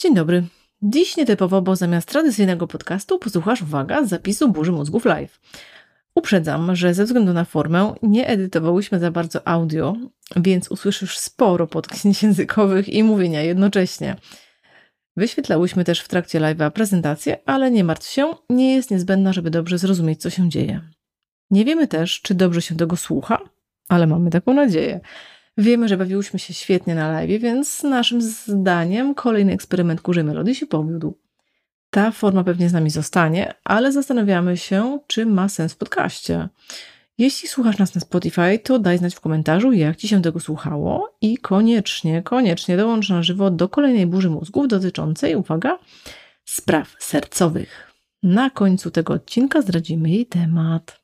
Dzień dobry. Dziś nietypowo, bo zamiast tradycyjnego podcastu posłuchasz, uwaga, zapisu burzy mózgów live. Uprzedzam, że ze względu na formę nie edytowałyśmy za bardzo audio, więc usłyszysz sporo potknięć językowych i mówienia jednocześnie. Wyświetlałyśmy też w trakcie live'a prezentację, ale nie martw się, nie jest niezbędna, żeby dobrze zrozumieć, co się dzieje. Nie wiemy też, czy dobrze się tego słucha, ale mamy taką nadzieję. Wiemy, że bawiłyśmy się świetnie na live, więc naszym zdaniem kolejny eksperyment kurzej melodii się powiódł. Ta forma pewnie z nami zostanie, ale zastanawiamy się, czy ma sens w podcaście. Jeśli słuchasz nas na Spotify, to daj znać w komentarzu, jak Ci się tego słuchało i koniecznie, koniecznie dołącz na żywo do kolejnej burzy mózgów dotyczącej, uwaga, spraw sercowych. Na końcu tego odcinka zdradzimy jej temat.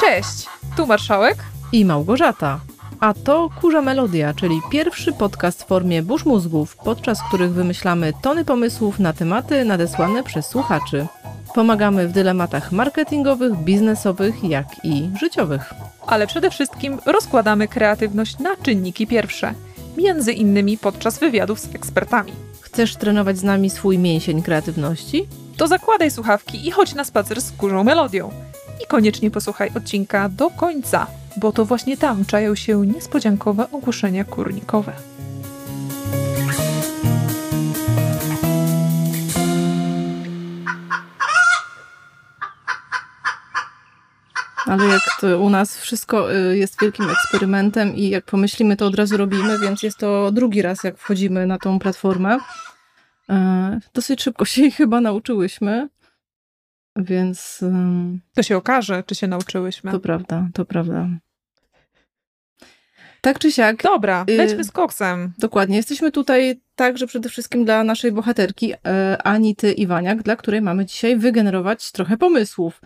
Cześć, tu marszałek i Małgorzata. A to Kurza Melodia, czyli pierwszy podcast w formie burz mózgów, podczas których wymyślamy tony pomysłów na tematy nadesłane przez słuchaczy. Pomagamy w dylematach marketingowych, biznesowych, jak i życiowych. Ale przede wszystkim rozkładamy kreatywność na czynniki pierwsze, między innymi podczas wywiadów z ekspertami. Chcesz trenować z nami swój mięsień kreatywności? To zakładaj słuchawki i chodź na spacer z kurzą melodią. I koniecznie posłuchaj odcinka do końca, bo to właśnie tam czają się niespodziankowe ogłoszenia kurnikowe. Ale jak to u nas wszystko y, jest wielkim eksperymentem i jak pomyślimy, to od razu robimy, więc jest to drugi raz, jak wchodzimy na tą platformę. E, dosyć szybko się jej chyba nauczyłyśmy, więc. To się okaże, czy się nauczyłyśmy. To prawda, to prawda. Tak czy siak. Dobra, y, lećmy z koksem. Dokładnie. Jesteśmy tutaj także przede wszystkim dla naszej bohaterki e, Anity Iwaniak, dla której mamy dzisiaj wygenerować trochę pomysłów.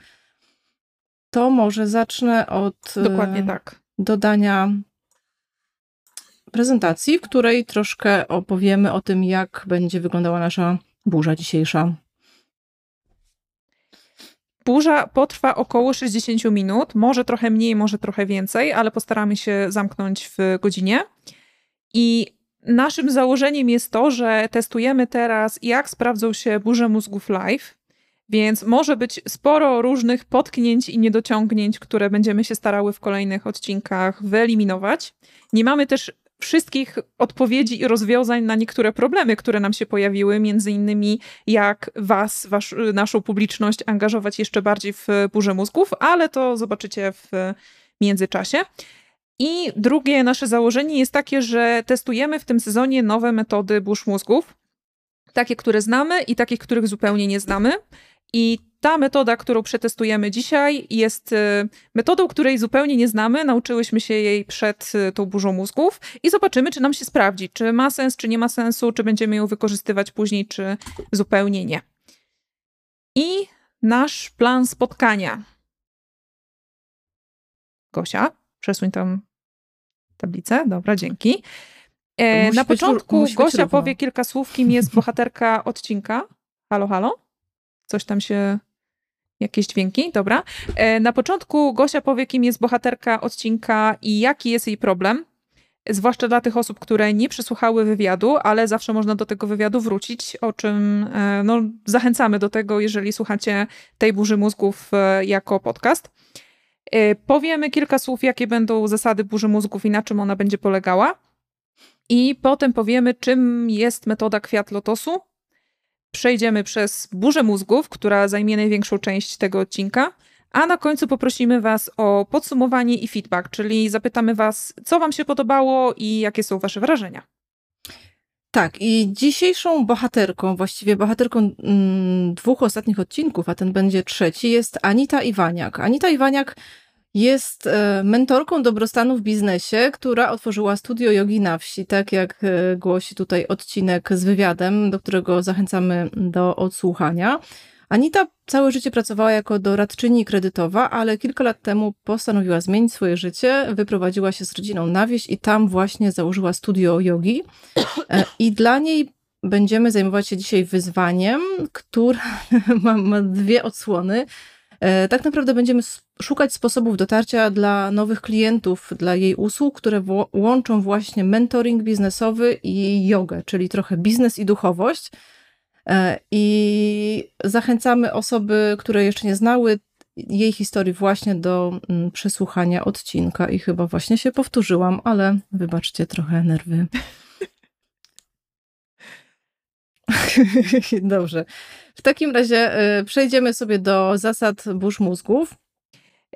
To może zacznę od. E, Dokładnie tak. Dodania prezentacji, w której troszkę opowiemy o tym, jak będzie wyglądała nasza burza dzisiejsza. Burza potrwa około 60 minut, może trochę mniej, może trochę więcej, ale postaramy się zamknąć w godzinie. I naszym założeniem jest to, że testujemy teraz, jak sprawdzą się burze mózgów live. Więc może być sporo różnych potknięć i niedociągnięć, które będziemy się starały w kolejnych odcinkach wyeliminować. Nie mamy też wszystkich odpowiedzi i rozwiązań na niektóre problemy, które nam się pojawiły, między innymi jak was, wasz, naszą publiczność angażować jeszcze bardziej w burzę mózgów, ale to zobaczycie w międzyczasie. I drugie nasze założenie jest takie, że testujemy w tym sezonie nowe metody burz mózgów, takie, które znamy i takie, których zupełnie nie znamy. I ta metoda, którą przetestujemy dzisiaj, jest y, metodą, której zupełnie nie znamy. Nauczyłyśmy się jej przed y, tą burzą mózgów i zobaczymy, czy nam się sprawdzi, czy ma sens, czy nie ma sensu, czy będziemy ją wykorzystywać później, czy zupełnie nie. I nasz plan spotkania. Gosia, przesuń tam tablicę. Dobra, dzięki. E, na początku Gosia powie kilka słów, kim jest bohaterka odcinka. Halo, halo? Coś tam się Jakieś dźwięki? Dobra. E, na początku Gosia powie, kim jest bohaterka odcinka i jaki jest jej problem. Zwłaszcza dla tych osób, które nie przesłuchały wywiadu, ale zawsze można do tego wywiadu wrócić, o czym e, no, zachęcamy do tego, jeżeli słuchacie tej burzy mózgów e, jako podcast. Powiemy kilka słów, jakie będą zasady burzy mózgów i na czym ona będzie polegała. I potem powiemy, czym jest metoda kwiat lotosu, przejdziemy przez burzę mózgów, która zajmie największą część tego odcinka, a na końcu poprosimy Was o podsumowanie i feedback, czyli zapytamy Was, co Wam się podobało i jakie są Wasze wrażenia. Tak, i dzisiejszą bohaterką, właściwie bohaterką mm, dwóch ostatnich odcinków, a ten będzie trzeci, jest Anita Iwaniak. Anita Iwaniak jest e, mentorką dobrostanu w biznesie, która otworzyła studio jogi na wsi, tak jak e, głosi tutaj odcinek z wywiadem, do którego zachęcamy do odsłuchania. Anita całe życie pracowała jako doradczyni kredytowa, ale kilka lat temu postanowiła zmienić swoje życie, wyprowadziła się z rodziną na wieś i tam właśnie założyła studio jogi. E, I dla niej będziemy zajmować się dzisiaj wyzwaniem, które ma, ma dwie odsłony. Tak naprawdę będziemy szukać sposobów dotarcia dla nowych klientów, dla jej usług, które łączą właśnie mentoring biznesowy i jogę, czyli trochę biznes i duchowość. E, I zachęcamy osoby, które jeszcze nie znały jej historii właśnie do mm, przesłuchania odcinka i chyba właśnie się powtórzyłam, ale wybaczcie trochę nerwy. Dobrze. W takim razie e, przejdziemy sobie do zasad burz mózgów.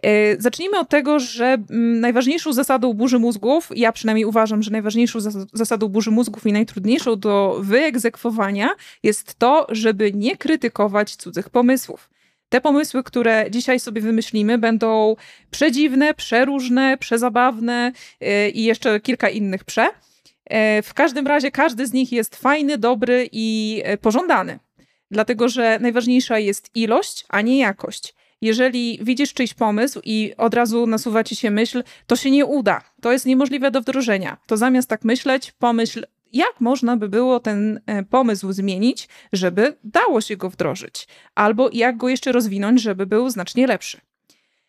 E, zacznijmy od tego, że mm, najważniejszą zasadą burzy mózgów, ja przynajmniej uważam, że najważniejszą zasadą burzy mózgów i najtrudniejszą do wyegzekwowania jest to, żeby nie krytykować cudzych pomysłów. Te pomysły, które dzisiaj sobie wymyślimy, będą przedziwne, przeróżne, przezabawne e, i jeszcze kilka innych prze. E, w każdym razie każdy z nich jest fajny, dobry i pożądany. Dlatego, że najważniejsza jest ilość, a nie jakość jeżeli widzisz czyjś pomysł i od razu nasuwa ci się myśl, to się nie uda, to jest niemożliwe do wdrożenia, to zamiast tak myśleć, pomyśl, jak można by było ten e, pomysł zmienić, żeby dało się go wdrożyć, albo jak go jeszcze rozwinąć, żeby był znacznie lepszy.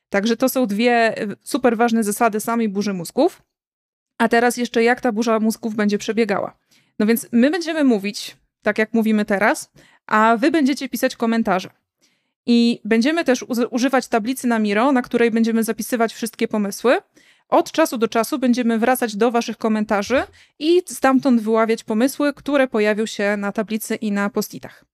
Także to są dwie e, super ważne zasady samej burzy mózgów. A teraz jeszcze jak ta burza mózgów będzie przebiegała. No więc my będziemy mówić, tak jak mówimy teraz, a wy będziecie pisać komentarze. I będziemy też używać tablicy na Miro, na której będziemy zapisywać wszystkie pomysły. Od czasu do czasu będziemy wracać do Waszych komentarzy i stamtąd wyławiać pomysły, które pojawią się na tablicy i na postitach.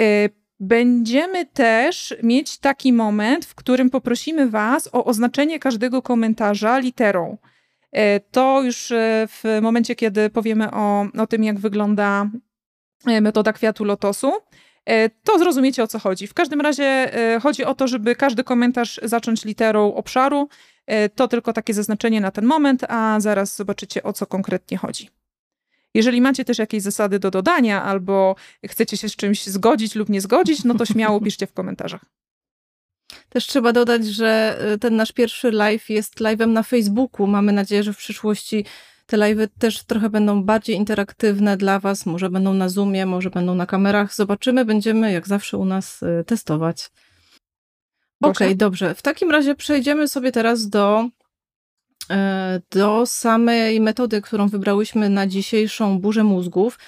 Y, będziemy też mieć taki moment, w którym poprosimy Was o oznaczenie każdego komentarza literą. Y, to już y, w momencie, kiedy powiemy o, o tym, jak wygląda metoda kwiatu lotosu. E, to zrozumiecie o co chodzi. W każdym razie e, chodzi o to, żeby każdy komentarz zacząć literą obszaru. E, to tylko takie zaznaczenie na ten moment, a zaraz zobaczycie o co konkretnie chodzi. Jeżeli macie też jakieś zasady do dodania albo chcecie się z czymś zgodzić lub nie zgodzić, no to śmiało piszcie w komentarzach. Też trzeba dodać, że ten nasz pierwszy live jest live'em na Facebooku. Mamy nadzieję, że w przyszłości te live'y też trochę będą bardziej interaktywne dla Was, może będą na Zoomie, może będą na kamerach. Zobaczymy, będziemy jak zawsze u nas y, testować. Okej, okay, dobrze. W takim razie przejdziemy sobie teraz do, e, do samej metody, którą wybrałyśmy na dzisiejszą burzę mózgów.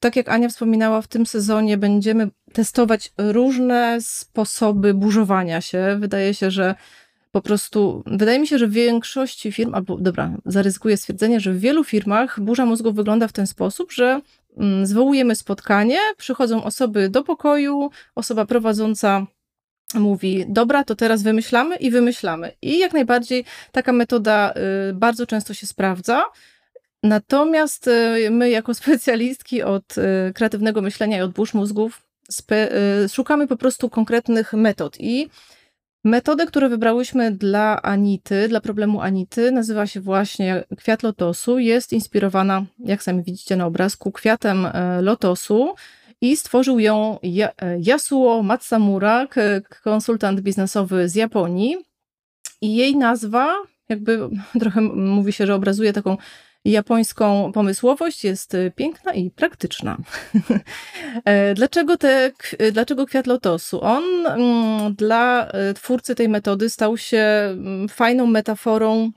Tak jak Ania wspominała, w tym sezonie będziemy testować różne sposoby burzowania się. Wydaje się, że po prostu, wydaje mi się, że w większości firm, albo dobra, zaryzykuję stwierdzenie, że w wielu firmach burza mózgu wygląda w ten sposób, że mm, zwołujemy spotkanie, przychodzą osoby do pokoju, osoba prowadząca mówi, dobra, to teraz wymyślamy i wymyślamy. I jak najbardziej taka metoda y, bardzo często się sprawdza. Natomiast y, my, jako specjalistki od y, kreatywnego myślenia i od burz mózgów, szukamy po prostu konkretnych metod. I Metodę, którą wybrałyśmy dla Anity, dla problemu Anity, nazywa się właśnie kwiat lotosu. Jest inspirowana, jak sami widzicie na obrazku, kwiatem e, lotosu i stworzył ją e, Yasuo Matsamura, konsultant biznesowy z Japonii. I jej nazwa, jakby trochę mówi się, że obrazuje taką japońską pomysłowość jest y, piękna i praktyczna. E, dlaczego, te, dlaczego kwiat lotosu? On mm, dla y, twórcy tej metody stał się mm, fajną metaforą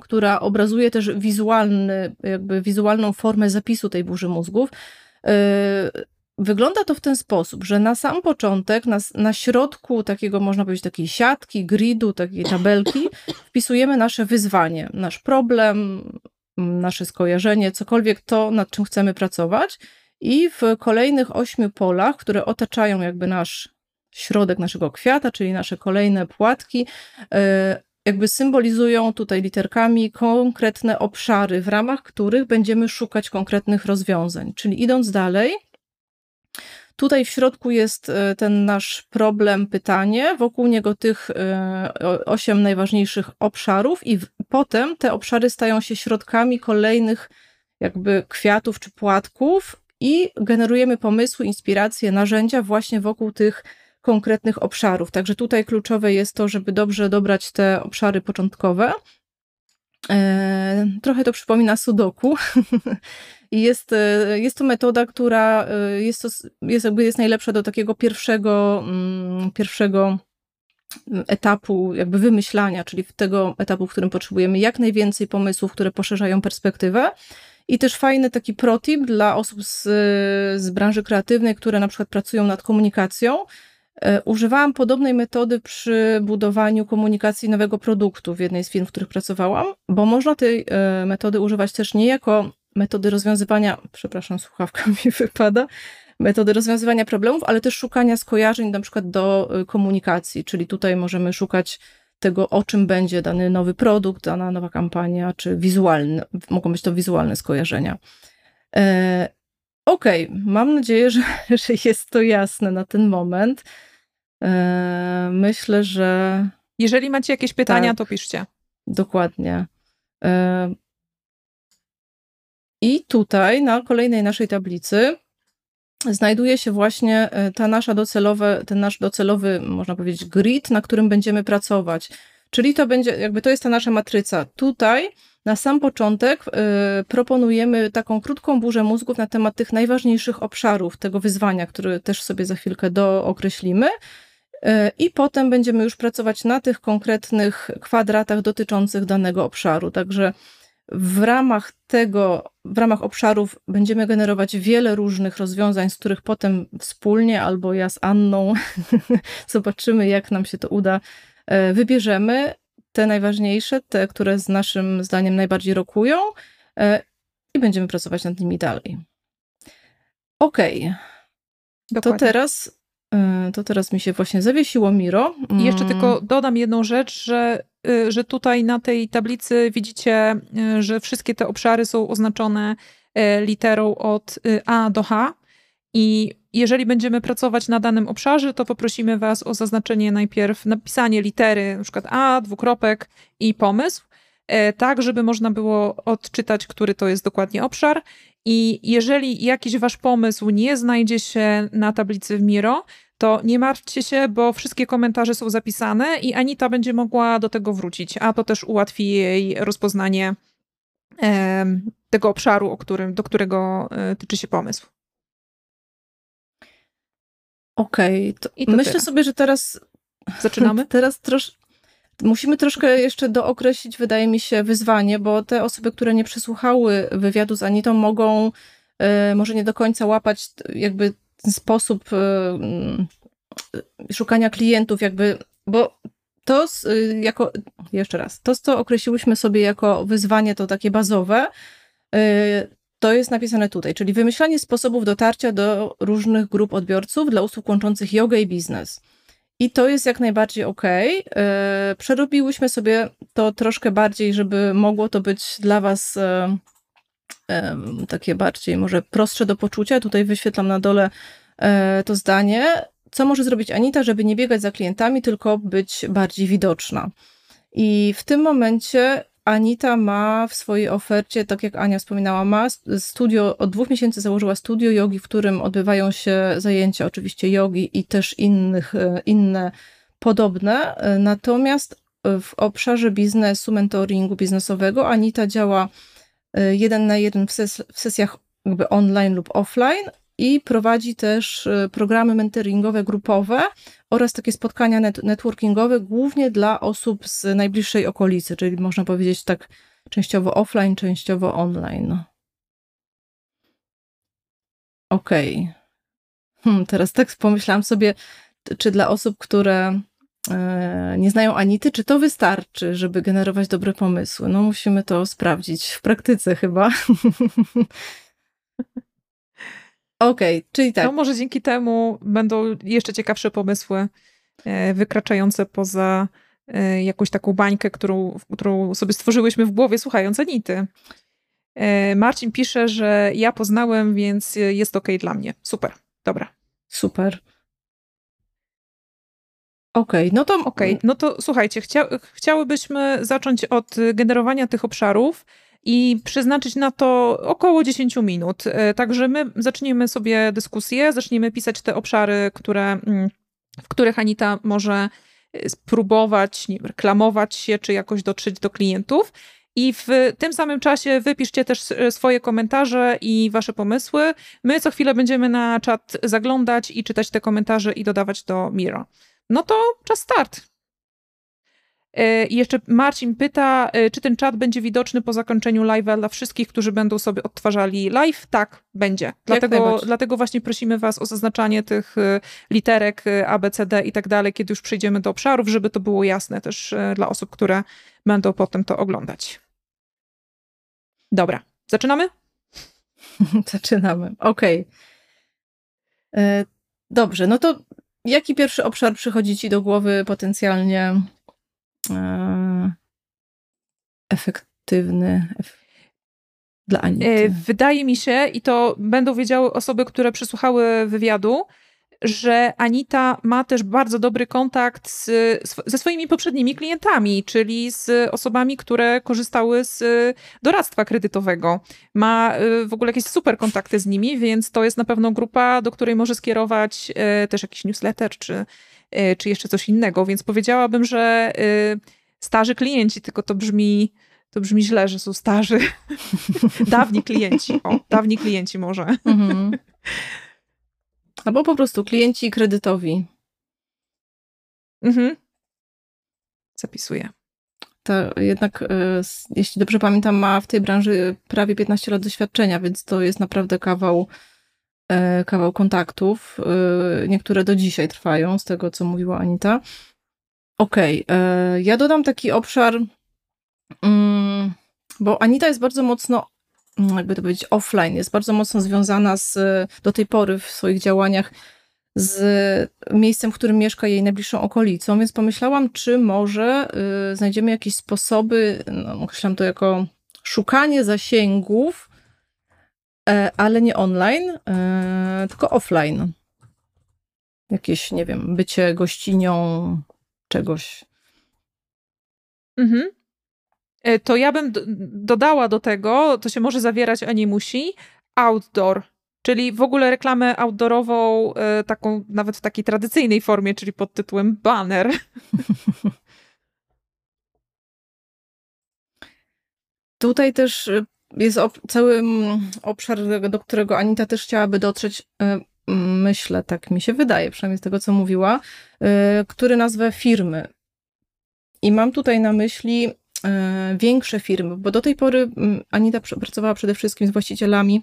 która obrazuje też wizualny, jakby wizualną formę zapisu tej burzy mózgów. E, wygląda to w ten sposób, że na sam początek, na, na środku takiego, można powiedzieć, takiej siatki, gridu, takiej tabelki, wpisujemy nasze wyzwanie, nasz problem, nasze skojarzenie, cokolwiek to, nad czym chcemy pracować. I w kolejnych ośmiu polach, które otaczają jakby nasz środek naszego kwiata, czyli nasze kolejne płatki, e, jakby symbolizują tutaj literkami konkretne obszary, w ramach których będziemy szukać konkretnych rozwiązań. Czyli idąc dalej, Tutaj w środku jest e, ten nasz problem, pytanie, wokół niego tych e, osiem najważniejszych obszarów, i potem te obszary stają się środkami kolejnych jakby kwiatów czy płatków, i generujemy pomysły, inspiracje, narzędzia właśnie wokół tych konkretnych obszarów. Także tutaj kluczowe jest to, żeby dobrze dobrać te obszary początkowe. E, trochę to przypomina sudoku, jest, e, jest to metoda, która e, jest, to, jest jakby jest najlepsza do takiego pierwszego, mm, pierwszego etapu jakby wymyślania, czyli tego etapu, w którym potrzebujemy jak najwięcej pomysłów, które poszerzają perspektywę. I też fajny taki protip dla osób z, z branży kreatywnej, które na przykład pracują nad komunikacją. E, używałam podobnej metody przy budowaniu komunikacji nowego produktu w jednej z firm, w których pracowałam, bo można tej e, metody używać też nie jako metody rozwiązywania, przepraszam, słuchawka mi wypada, metody rozwiązywania problemów, ale też szukania skojarzeń na przykład do y, komunikacji, czyli tutaj możemy szukać tego, o czym będzie dany nowy produkt, dana nowa kampania, czy wizualne, mogą być to wizualne skojarzenia. Okej, okay. mam nadzieję, że, że jest to jasne na ten moment. E, myślę, że. Jeżeli macie jakieś pytania, tak, to piszcie. Dokładnie. E, I tutaj na kolejnej naszej tablicy znajduje się właśnie e, ta nasza docelowe, ten nasz docelowy, można powiedzieć, grid, na którym będziemy pracować. Czyli to będzie, jakby to jest ta nasza matryca. Tutaj na sam początek y, proponujemy taką krótką burzę mózgów na temat tych najważniejszych obszarów tego wyzwania, które też sobie za chwilkę dookreślimy. Y, I potem będziemy już pracować na tych konkretnych kwadratach dotyczących danego obszaru. Także w ramach tego, w ramach obszarów będziemy generować wiele różnych rozwiązań, z których potem wspólnie albo ja z Anną zobaczymy, jak nam się to uda, wybierzemy te najważniejsze, te, które z naszym zdaniem najbardziej rokują e, i będziemy pracować nad nimi dalej. Okej. Okay. To teraz e, to teraz mi się właśnie zawiesiło Miro. I jeszcze mm. tylko dodam jedną rzecz, że Y, że tutaj na tej tablicy widzicie, y, że wszystkie te obszary są oznaczone y, literą od A do H. I jeżeli będziemy pracować na danym obszarze, to poprosimy Was o zaznaczenie najpierw, napisanie litery, na przykład A, dwukropek i pomysł, tak, żeby można było odczytać, który to jest dokładnie obszar. I jeżeli jakiś Wasz pomysł nie znajdzie się na tablicy w Miro, to nie martwcie się, bo wszystkie komentarze są zapisane i Anita będzie mogła do tego wrócić, a to też ułatwi jej rozpoznanie e, tego obszaru, którym, do którego e, tyczy się pomysł. Okej, okay, myślę tyle. sobie, że teraz zaczynamy. Teraz trosz, musimy troszkę jeszcze dookreślić, wydaje mi się, wyzwanie, bo te osoby, które nie przesłuchały wywiadu z Anitą, mogą e, może nie do końca łapać jakby ten sposób y, y, szukania klientów, jakby, bo to y, jako, jeszcze raz, to, co określiłyśmy sobie jako wyzwanie, to takie bazowe, to jest napisane tutaj, czyli wymyślanie sposobów dotarcia do różnych grup odbiorców dla usług łączących jogę i biznes. I to jest jak najbardziej ok. Przerobiłyśmy sobie to troszkę bardziej, żeby mogło to być dla Was takie bardziej może prostsze do poczucia. Tutaj wyświetlam na dole e, to zdanie. Co może zrobić Anita, żeby nie biegać za klientami, tylko być bardziej widoczna? I w tym momencie Anita ma w swojej ofercie, tak jak Ania wspominała, ma studio, od dwóch miesięcy założyła studio jogi, w którym odbywają się zajęcia oczywiście jogi i też innych, e, inne podobne. E, natomiast w obszarze biznesu, mentoringu biznesowego Anita działa jeden na jeden w, ses w sesjach jakby online lub offline i prowadzi też y, programy mentoringowe grupowe oraz takie spotkania net networkingowe głównie dla osób z najbliższej okolicy, czyli można powiedzieć tak częściowo offline, częściowo online. Okej. Okay. Hmm, teraz tak pomyślałam sobie, czy dla osób, które E, nie znają Anity, czy to wystarczy, żeby generować dobre pomysły? No musimy to sprawdzić w praktyce chyba. Okej, okay, czyli tak. No może dzięki temu będą jeszcze ciekawsze pomysły e, wykraczające poza e, jakąś taką bańkę, którą, którą sobie stworzyłyśmy w głowie słuchając Anity. Marcin pisze, że ja poznałem, więc jest ok dla mnie. Super, dobra. Super. Okej, okay, no to... Okej, okay, no to słuchajcie, chcia, chciałybyśmy zacząć od generowania tych obszarów i przeznaczyć na to około 10 minut. E, także my zaczniemy sobie dyskusję, zaczniemy pisać te obszary, które, mm, w których Anita może e, spróbować reklamować się, czy jakoś dotrzeć do klientów. I w tym samym czasie wypiszcie też e, swoje komentarze i wasze pomysły. My co chwilę będziemy na czat zaglądać i czytać te komentarze i dodawać do Miro. No to czas start. I jeszcze Marcin pyta, e, czy ten czat będzie widoczny po zakończeniu live'a dla wszystkich, którzy będą sobie odtwarzali live? Tak, będzie. Dlatego, dlatego właśnie prosimy Was o zaznaczanie tych e, literek A, B, C, D i tak dalej, kiedy już przejdziemy do obszarów, żeby to było jasne też dla osób, które będą potem to oglądać. Dobra, zaczynamy? Zaczynamy, okej. Okay. Dobrze, no to jaki pierwszy obszar przychodzi Ci do głowy potencjalnie efektywny dla Anity? E, wydaje mi się, i to będą wiedziały osoby, które przysłuchały wywiadu, że Anita ma też bardzo dobry kontakt z, ze swoimi poprzednimi klientami, czyli z osobami, które korzystały z doradztwa kredytowego. Ma y, w ogóle jakieś super kontakty z nimi, więc to jest na pewno grupa, do której może skierować też jakiś newsletter czy, czy jeszcze coś innego. Więc powiedziałabym, że starzy klienci, tylko to brzmi. To brzmi źle, że są starzy. dawni klienci. O, dawni klienci może. Mhm. Albo po prostu klienci kredytowi. Mhm. Zapisuję. To jednak, e, jeśli dobrze pamiętam, ma w tej branży prawie 15 lat doświadczenia, więc to jest naprawdę kawał, kawał kontaktów. E, niektóre do dzisiaj trwają, z tego co mówiła Anita. Okej, okay. ja dodam taki obszar, mm, bo Anita jest bardzo mocno Mm, jakby to powiedzieć, offline, jest bardzo mocno związana z, do tej pory w swoich działaniach z miejscem, w którym mieszka jej najbliższą okolicą, więc pomyślałam, czy może y, znajdziemy jakieś sposoby, no, określam to jako szukanie zasięgów, e, ale nie online, e, tylko offline. Jakieś, nie wiem, bycie gościnią czegoś. Mhm. E, to ja bym dodała do tego, to się może zawierać, a nie musi, outdoor. Czyli w ogóle reklamę outdoorową, e, taką nawet w takiej tradycyjnej formie, czyli pod tytułem banner. Tutaj też jest cały obszar, do którego Anita też chciałaby dotrzeć, myślę, tak mi się wydaje, przynajmniej z tego, co mówiła, który nazwę firmy. I mam tutaj na myśli E, większe firmy, bo do tej pory mm, Anita pracowała przede wszystkim z właścicielami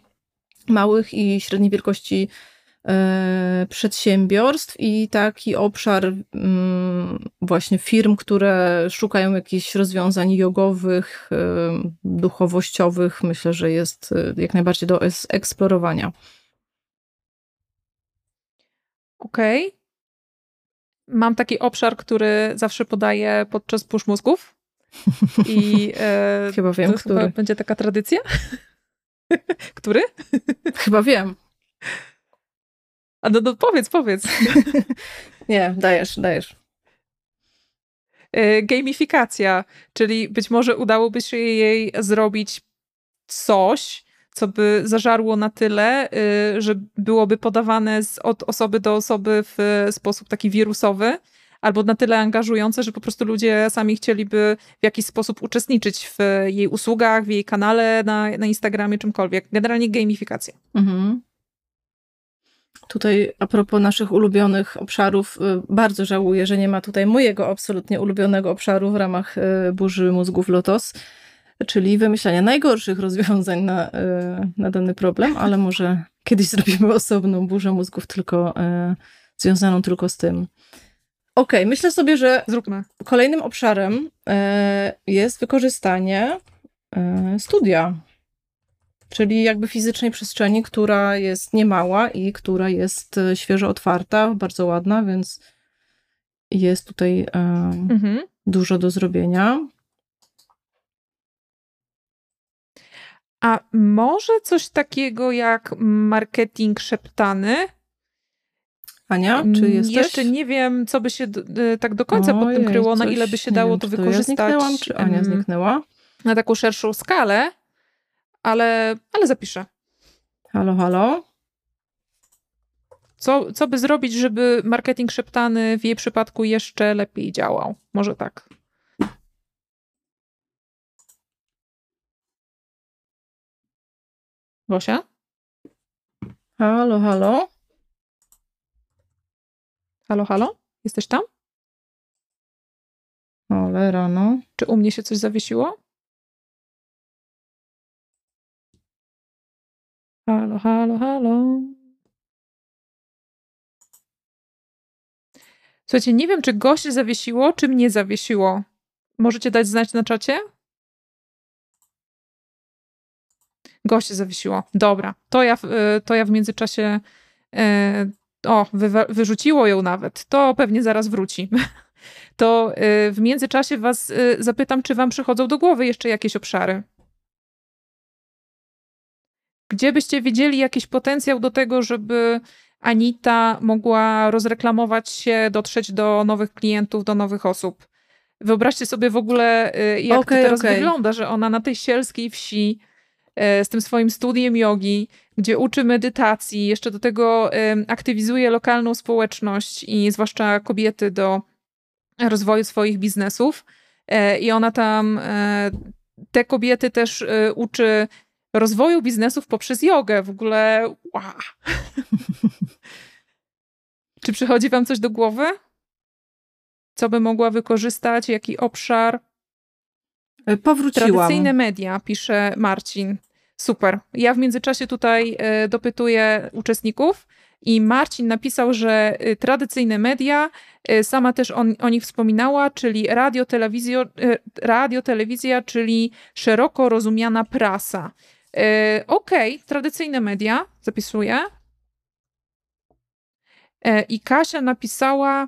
małych i średniej wielkości przedsiębiorstw i taki obszar mm, właśnie firm, które szukają jakichś rozwiązań jogowych, e, duchowościowych, myślę, że jest jak najbardziej do eksplorowania. Okej. Okay. Mam taki obszar, który zawsze podaję podczas push mózgów. I e, chyba wiem, to który. Chyba będzie taka tradycja? który? chyba wiem. A no, no powiedz, powiedz. Nie, dajesz, dajesz. E, gamifikacja, czyli być może udałoby się jej zrobić coś, co by zażarło na tyle, y, że byłoby podawane z, od osoby do osoby w sposób taki wirusowy, albo na tyle angażujące, że po prostu ludzie sami chcieliby w jakiś sposób uczestniczyć w jej usługach, w jej kanale na, na Instagramie, czymkolwiek. Generalnie gamifikacja. Mhm. Tutaj a propos naszych ulubionych obszarów, y, bardzo żałuję, że nie ma tutaj mojego absolutnie ulubionego obszaru w ramach y, burzy mózgów Lotos, czyli wymyślania najgorszych rozwiązań na, y, na dany problem, ale może kiedyś zrobimy osobną burzę mózgów tylko związaną tylko z tym. Okej, okay, myślę sobie, że Zróbmy. kolejnym obszarem jest wykorzystanie studia, czyli jakby fizycznej przestrzeni, która jest niemała i która jest e, świeżo otwarta, bardzo ładna, więc jest tutaj mhm. dużo do zrobienia. A może coś takiego jak marketing szeptany? Ania, czy jesteś? Jeszcze nie wiem, co by się tak do końca pod tym kryło, na ile by się dało wiem, to wykorzystać. Ja zniknęłam, czy Ania zniknęła? Na taką szerszą skalę, ale, ale zapiszę. Halo, halo? Co, co by zrobić, żeby marketing szeptany w jej przypadku jeszcze lepiej działał? Może tak. Gosia? Halo, halo? Halo, halo? Jesteś tam? Cholera, no. Czy u mnie się coś zawiesiło? Halo, halo, halo. Słuchajcie, nie wiem, czy go się zawiesiło, czy mnie zawiesiło. Możecie dać znać na czacie? Go się zawiesiło. Dobra, to ja, y, to ja w międzyczasie. E, o, wy, wyrzuciło ją nawet. To pewnie zaraz wróci. To y, w międzyczasie Was zapytam, czy Wam przychodzą do głowy jeszcze jakieś obszary. Gdzie byście widzieli jakiś potencjał do tego, żeby Anita mogła rozreklamować się, dotrzeć do nowych klientów, do nowych osób? Wyobraźcie sobie w ogóle, y, jak okay, to teraz okay. wygląda, że ona na tej sielskiej wsi z tym swoim studiem jogi, gdzie uczy medytacji, jeszcze do tego aktywizuje lokalną społeczność i zwłaszcza kobiety do rozwoju swoich biznesów. E, I ona tam e, te kobiety też e, uczy rozwoju biznesów poprzez jogę. W ogóle wow. Czy przychodzi wam coś do głowy? Co by mogła wykorzystać? Jaki obszar? Powróciłam. Tradycyjne media, pisze Marcin. Super. Ja w międzyczasie tutaj dopytuję uczestników. I Marcin napisał, że y, tradycyjne media, sama też on, o nich wspominała, czyli radio, radio, telewizja, czyli szeroko rozumiana prasa. Okej, okay, tradycyjne media, zapisuję. E, I Kasia napisała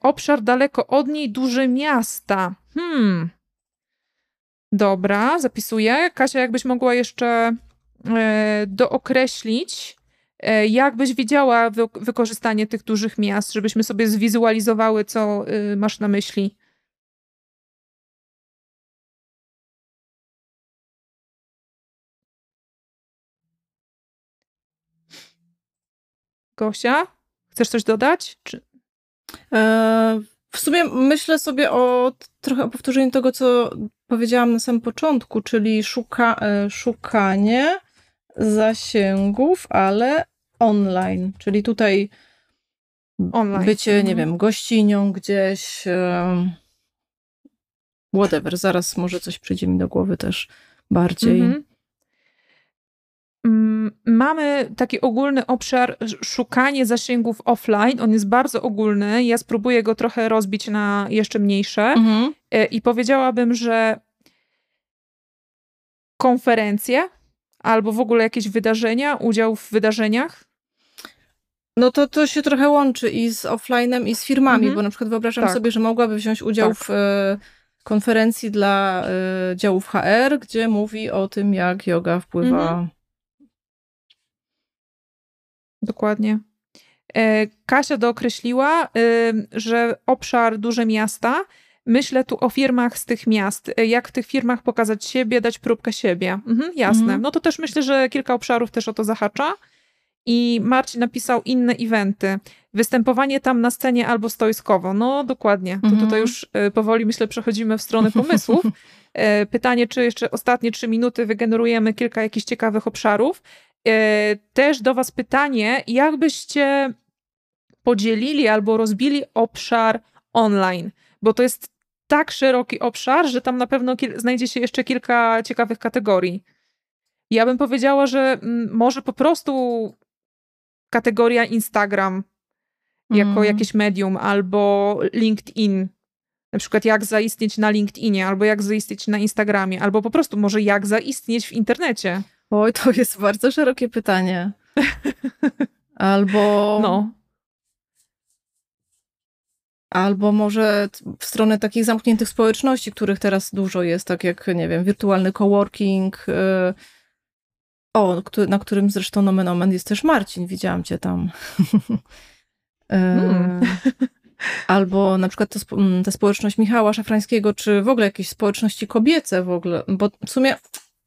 obszar daleko od niej, duże miasta. Hmm. Dobra, zapisuję. Kasia, jakbyś mogła jeszcze dookreślić E, jak byś widziała wy wykorzystanie tych dużych miast, żebyśmy sobie zwizualizowały, co y, masz na myśli? Gosia, chcesz coś dodać? Czy... E, w sumie myślę sobie o trochę o powtórzeniu tego, co powiedziałam na samym początku, czyli szuka, e, szukanie zasięgów, ale online, czyli tutaj online. bycie, mhm. nie wiem, gościnią gdzieś, whatever, zaraz może coś przyjdzie mi do głowy też bardziej. Mhm. Mm, mamy taki ogólny obszar szukanie zasięgów offline. On jest bardzo ogólny. Ja spróbuję go trochę rozbić na jeszcze mniejsze. Mhm. E, I powiedziałabym, że konferencje albo w ogóle jakieś wydarzenia, udział w wydarzeniach, no to to się trochę łączy i z offline'em, i z firmami, mhm. bo na przykład wyobrażam tak. sobie, że mogłaby wziąć udział tak. w e, konferencji dla e, działów HR, gdzie mówi o tym, jak yoga wpływa. Mhm. Dokładnie. E, Kasia dookreśliła, że obszar duże miasta, myślę tu o firmach z tych miast. Jak w tych firmach pokazać siebie, dać próbkę siebie. Mhm, jasne. Mhm. No to też myślę, że kilka obszarów też o to zahacza. I Marcin napisał inne eventy. Występowanie tam na scenie albo stoiskowo. No dokładnie. To tutaj mhm. już e, powoli myślę przechodzimy w stronę pomysłów. E, pytanie, czy jeszcze ostatnie trzy minuty wygenerujemy kilka jakichś ciekawych obszarów. E, też do was pytanie, jak byście podzielili albo rozbili obszar online, bo to jest tak szeroki obszar, że tam na pewno znajdzie się jeszcze kilka ciekawych kategorii. Ja bym powiedziała, że mm, może po prostu kategoria Instagram jako mm. jakieś medium albo LinkedIn. Na przykład jak zaistnieć na LinkedInie, albo jak zaistnieć na Instagramie, albo po prostu może jak zaistnieć w internecie. Oj, to jest bardzo szerokie pytanie. Albo. No. Albo może w stronę takich zamkniętych społeczności, których teraz dużo jest, tak jak, nie wiem, wirtualny coworking, y, o, na którym zresztą nomen omen jest też Marcin, widziałam cię tam. Hmm. Albo na przykład to, ta społeczność Michała Szafrańskiego, czy w ogóle jakieś społeczności kobiece w ogóle, bo w sumie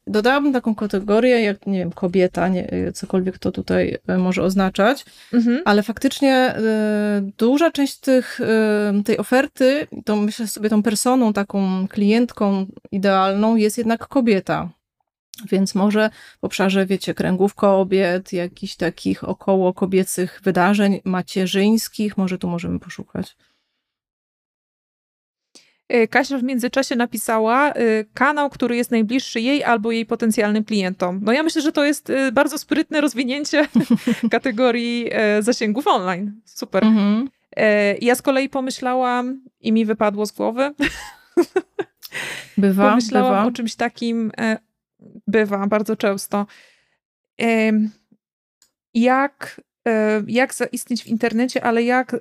dodałabym taką kategorię, jak, nie wiem, kobieta, nie, cokolwiek to tutaj e, może oznaczać, mhm. ale faktycznie y, duża część tych, y, tej oferty, to myślę sobie tą personą, taką klientką idealną jest jednak kobieta. Więc może w obszarze, wiecie, kręgów kobiet, jakichś takich około kobiecych wydarzeń macierzyńskich, może tu możemy poszukać. E, Kasia w międzyczasie napisała y, kanał, który jest najbliższy jej albo jej potencjalnym klientom. No ja myślę, że to jest y, bardzo sprytne rozwinięcie kategorii y, zasięgów online. Super. Mhm. Ja z kolei pomyślałam i mi wypadło z głowy. Bywa, Pomyślałam bywa. o czymś takim, bywa bardzo często. Jak, jak zaistnieć w internecie, ale jak...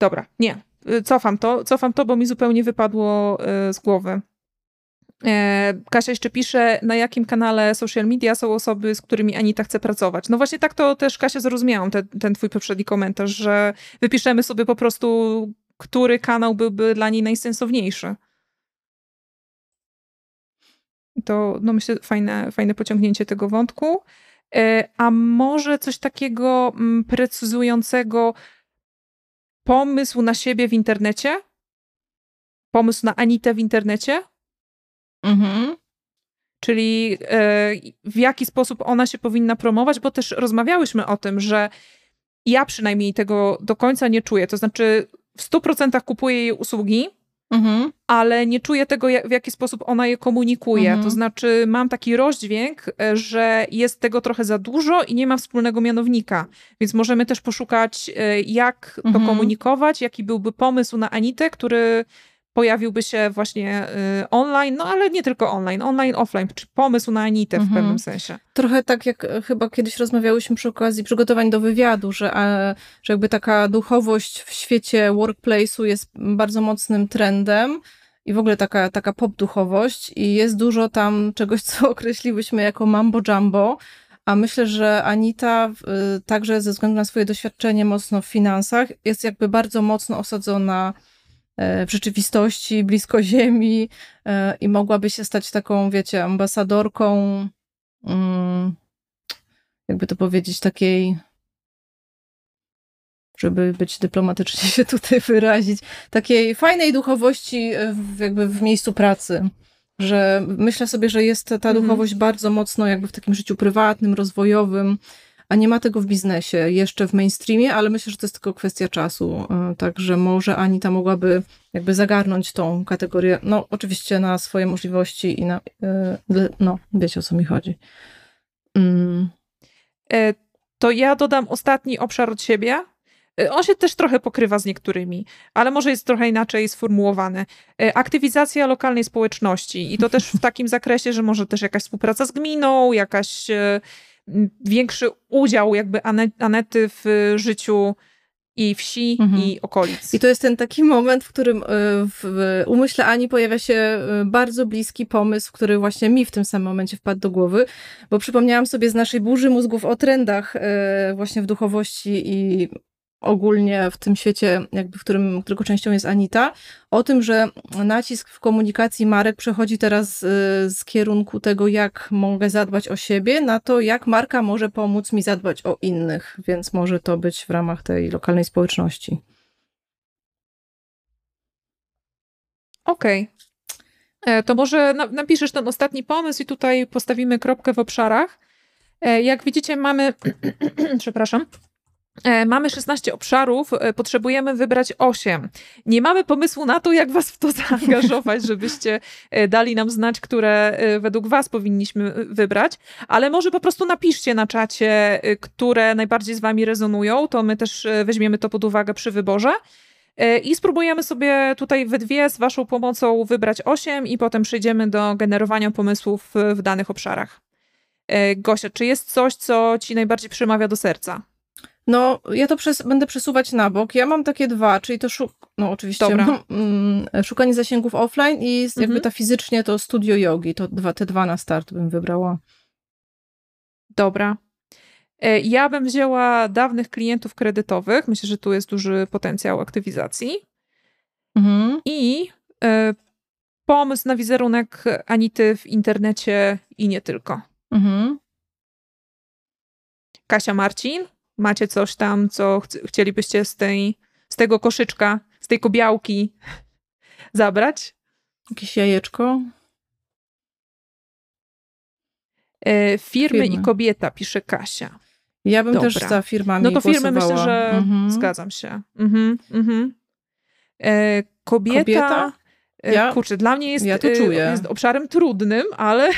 Dobra, nie. Y, cofam to, cofam to, bo mi zupełnie wypadło y, z głowy. E, Kasia jeszcze pisze, na jakim kanale social media są osoby, z którymi Anita chce pracować. No właśnie tak to też, Kasia, zrozumiałam te, ten twój poprzedni komentarz, że wypiszemy sobie po prostu, który kanał byłby dla niej najsensowniejszy. To, no myślę, fajne, fajne pociągnięcie tego wątku. E, a może coś takiego mm, precyzującego, pomysł na siebie w internecie? Pomysł na Anitę w internecie? Mhm. Czyli e, w jaki sposób ona się powinna promować, bo też rozmawiałyśmy o tym, że ja przynajmniej tego do końca nie czuję. To znaczy, w 100% kupuję jej usługi, mhm. ale nie czuję tego, w jaki sposób ona je komunikuje. Mhm. To znaczy, mam taki rozdźwięk, e, że jest tego trochę za dużo i nie ma wspólnego mianownika. Więc możemy też poszukać, e, jak to mhm. komunikować, jaki byłby pomysł na Anitę, który pojawiłby się właśnie y, online, no ale nie tylko online, online, offline, czy pomysł na Anitę w mhm. pewnym sensie. Trochę tak jak e, chyba kiedyś rozmawiałyśmy przy okazji przygotowań do wywiadu, że, e, że jakby taka duchowość w świecie workplace'u jest bardzo mocnym trendem i w ogóle taka, taka pop duchowość i jest dużo tam czegoś, co określiłyśmy jako mambo jumbo, a myślę, że Anita y, także ze względu na swoje doświadczenie mocno w finansach jest jakby bardzo mocno osadzona w rzeczywistości, blisko Ziemi e, i mogłaby się stać taką, wiecie, ambasadorką, mm, jakby to powiedzieć, takiej, żeby być dyplomatycznie się tutaj wyrazić, takiej fajnej duchowości w, jakby w miejscu pracy. Że myślę sobie, że jest ta mhm. duchowość bardzo mocno jakby w takim życiu prywatnym, rozwojowym, a nie ma tego w biznesie, jeszcze w mainstreamie, ale myślę, że to jest tylko kwestia czasu. E, także może Anita mogłaby jakby zagarnąć tą kategorię, no oczywiście na swoje możliwości i na, e, no wiecie o co mi chodzi. Mm. E, to ja dodam ostatni obszar od siebie. On się też trochę pokrywa z niektórymi, ale może jest trochę inaczej sformułowany. Aktywizacja lokalnej społeczności i to też w takim zakresie, że może też jakaś współpraca z gminą, jakaś większy udział jakby Anety w życiu i wsi, mhm. i okolic. I to jest ten taki moment, w którym e, w umyśle Ani pojawia się e, bardzo bliski pomysł, który właśnie mi w tym samym momencie wpadł do głowy, bo przypomniałam sobie z naszej burzy mózgów o trendach właśnie w duchowości i ogólnie w tym świecie, jakby w którym, którego częścią jest Anita, o tym, że nacisk w komunikacji marek przechodzi teraz y, z kierunku tego, jak mogę zadbać o siebie, na to, jak marka może pomóc mi zadbać o innych, więc może to być w ramach tej lokalnej społeczności. Okej. Okay. E, to może napiszesz ten ostatni pomysł i tutaj postawimy kropkę w obszarach. E, jak widzicie, mamy, przepraszam, mamy 16 obszarów, e, potrzebujemy wybrać 8. Nie mamy pomysłu na to, jak Was w to zaangażować, żebyście e, dali nam znać, które według Was powinniśmy wybrać, ale może po prostu napiszcie na czacie, które najbardziej z Wami rezonują, to my też weźmiemy to pod uwagę przy wyborze. I spróbujemy sobie tutaj we dwie z Waszą pomocą wybrać 8 i potem przejdziemy do generowania pomysłów w danych obszarach. Gosia, czy jest coś, co Ci najbardziej przemawia do serca? No, ja to będę przesuwać na bok. Ja mam takie dwa, czyli to szuk no oczywiście mm, szukanie zasięgów offline i mhm. jakby ta fizycznie to studio jogi. To dwa, te dwa na start bym wybrała. Dobra. E, ja bym wzięła dawnych klientów kredytowych. Myślę, że tu jest duży potencjał aktywizacji. Mhm. I y, pomysł na wizerunek Anity w internecie i nie tylko. Mhm. Kasia Marcin, macie coś tam, co ch chcielibyście z, tej, z tego koszyczka, z tej kobiałki zabrać? Jakieś jajeczko? E, firmy, firmy, i kobieta, pisze Kasia. Ja bym Dobra. też za firmami No to firmy myślę, że mhm. zgadzam się. Mhm, mhm. E, kobieta, Kobieta? e, Ja- kurczę, dla mnie jest, ja to e, czuję. jest obszarem trudnym, ale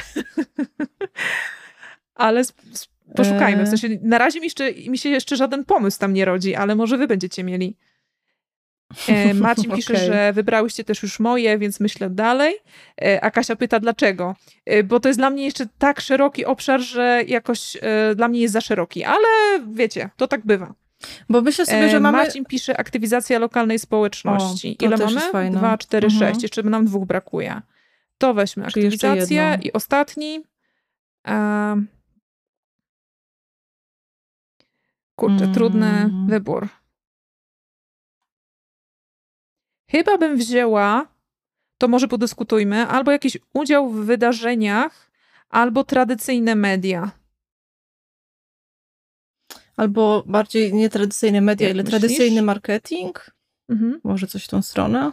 ale sp- poszukajmy. W E. sensie na razie mi, jeszcze, mi się jeszcze żaden pomysł tam nie rodzi, ale może wy będziecie mieli. E, Marcin pisze, że wybrałyście też już moje, więc myślę dalej. E, A Kasia pyta, dlaczego? E, Bo to jest dla mnie jeszcze tak szeroki obszar, że jakoś e, dla mnie jest za szeroki, ale wiecie, to tak bywa. Bo myślę sobie, E, że mamy... Marcin pisze aktywizacja lokalnej społeczności. O, Ile mamy? Dwa, cztery, Mhm. sześć. Jeszcze nam dwóch brakuje. To weźmy Czyli aktywizację i ostatni. Um, kurczę, trudny Mm. wybór. Chyba bym wzięła, to może podyskutujmy, albo jakiś udział w wydarzeniach, albo tradycyjne media. Albo bardziej nie tradycyjne media, Jak ile myślisz? tradycyjny marketing. Mhm. Może coś w tą stronę.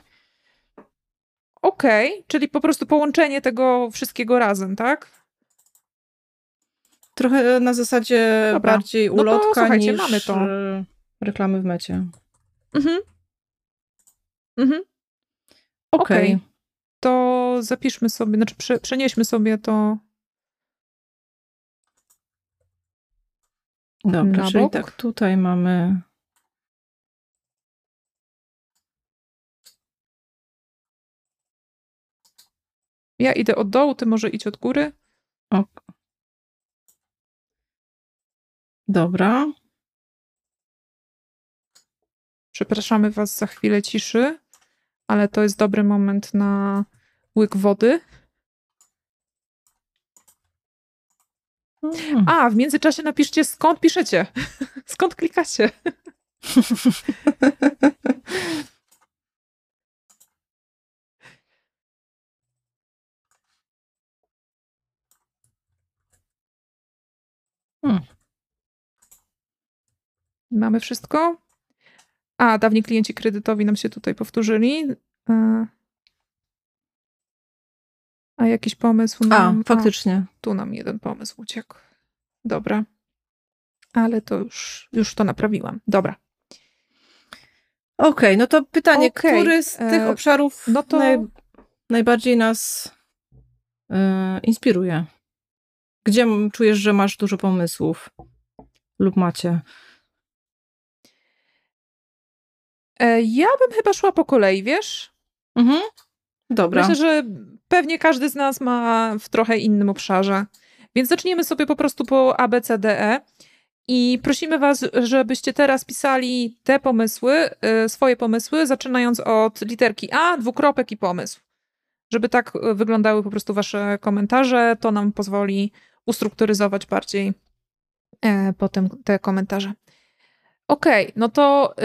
Okej, czyli po prostu połączenie tego wszystkiego razem, tak? Trochę na zasadzie Dobra. bardziej No to ulotka słuchajcie, niż mamy to. e, reklamy w mecie. Mhm. Mhm. Okej. Okej. To zapiszmy sobie, znaczy prze, przenieśmy sobie to Dobra, czyli bok. tak tutaj mamy... Ja idę od dołu, ty może idź od góry. O. Dobra. Przepraszamy was za chwilę ciszy, ale to jest dobry moment na łyk wody. Mm. A, w międzyczasie napiszcie skąd piszecie. skąd klikacie. Hmm. Mamy wszystko? A, dawni klienci kredytowi nam się tutaj powtórzyli. E, A jakiś pomysł A, nam... faktycznie. O, tu nam jeden pomysł uciekł. Dobra. Ale to już, już to naprawiłam. Dobra. Okej, no to pytanie, Okej, który z tych e, obszarów no to- naj, najbardziej nas e, inspiruje? Gdzie czujesz, że masz dużo pomysłów? Lub macie? Ja bym chyba szła po kolei, wiesz? Mhm. Dobra. Myślę, że pewnie każdy z nas ma w trochę innym obszarze. Więc zaczniemy sobie po prostu po A, B, C, D, E. I prosimy Was, żebyście teraz pisali te pomysły, y, swoje pomysły, zaczynając od literki A, dwukropek i pomysł. Żeby tak y, wyglądały po prostu Wasze komentarze, to nam pozwoli ustrukturyzować bardziej e, potem te komentarze. Okej, no to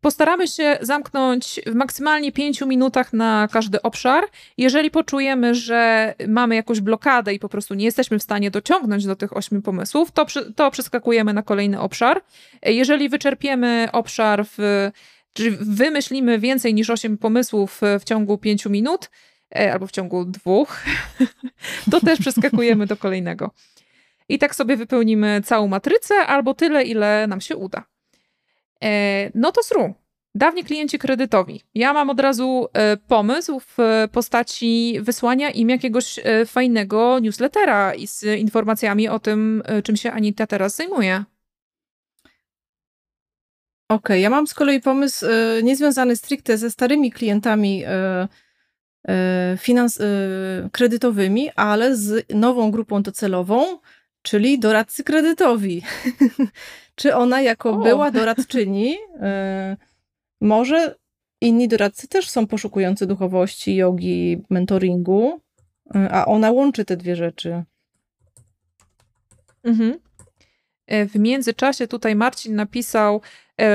postaramy się zamknąć w maksymalnie pięciu minutach na każdy obszar. Jeżeli poczujemy, że mamy jakąś blokadę i po prostu nie jesteśmy w stanie dociągnąć do tych ośmiu pomysłów, to, to przeskakujemy na kolejny obszar. Jeżeli wyczerpiemy obszar w czyli wymyślimy więcej niż osiem pomysłów w ciągu pięciu minut, e, albo w ciągu dwóch, to też przeskakujemy do kolejnego. I tak sobie wypełnimy całą matrycę, albo tyle, ile nam się uda. E, no to sru. Dawni klienci kredytowi. Ja mam od razu e, pomysł w postaci wysłania im jakiegoś e, fajnego newslettera z informacjami o tym, czym się Anita teraz zajmuje. Okej, ja mam z kolei pomysł e, niezwiązany stricte ze starymi klientami e, e, finans, kredytowymi, ale z nową grupą docelową, czyli doradcy kredytowi. Czy ona jako O. była doradczyni, e, może inni doradcy też są poszukujący duchowości, jogi, mentoringu, e, a ona łączy te dwie rzeczy. Mhm. E, W międzyczasie tutaj Marcin napisał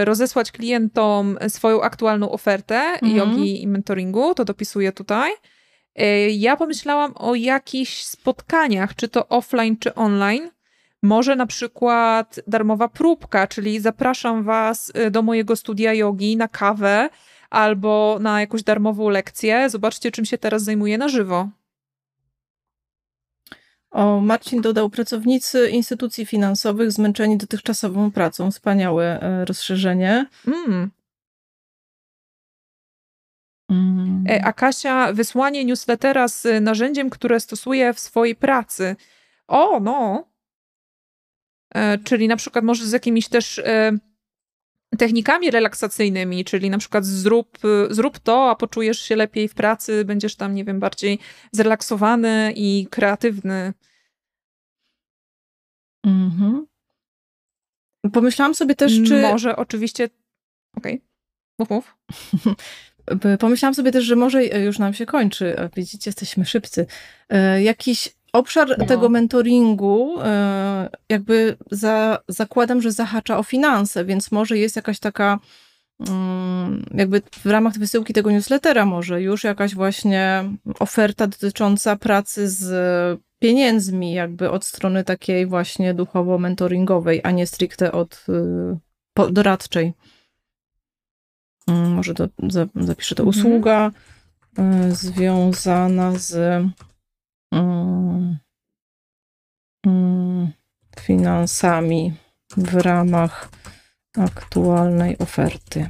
rozesłać klientom swoją aktualną ofertę Mhm. jogi i mentoringu, to dopisuję tutaj. E, Ja pomyślałam o jakichś spotkaniach, czy to offline, czy online. Może na przykład darmowa próbka, czyli zapraszam was e, do mojego studia jogi na kawę albo na jakąś darmową lekcję. Zobaczcie, czym się teraz zajmuję na żywo. O, Marcin dodał pracownicy instytucji finansowych zmęczeni dotychczasową pracą. Wspaniałe e, rozszerzenie. Mm. Mm. A Kasia, wysłanie newslettera z narzędziem, które stosuje w swojej pracy. O, no. Czyli na przykład może z jakimiś też technikami relaksacyjnymi, czyli na przykład zrób, zrób to, a poczujesz się lepiej w pracy, będziesz tam, nie wiem, bardziej zrelaksowany i kreatywny. Mhm. Pomyślałam sobie też, czy... Może oczywiście... Okej, okay. mów, mów. Pomyślałam sobie też, że może już nam się kończy, widzicie, jesteśmy szybcy. E, jakiś obszar no. tego mentoringu, e, jakby za, zakładam, że zahacza o finanse, więc może jest jakaś taka, mm, jakby w ramach wysyłki tego newslettera, może już jakaś właśnie oferta dotycząca pracy z pieniędzmi, jakby od strony takiej właśnie duchowo-mentoringowej, a nie stricte od doradczej. Mm, może to, zapiszę to mhm. usługa y, związana z mm, finansami w ramach aktualnej oferty.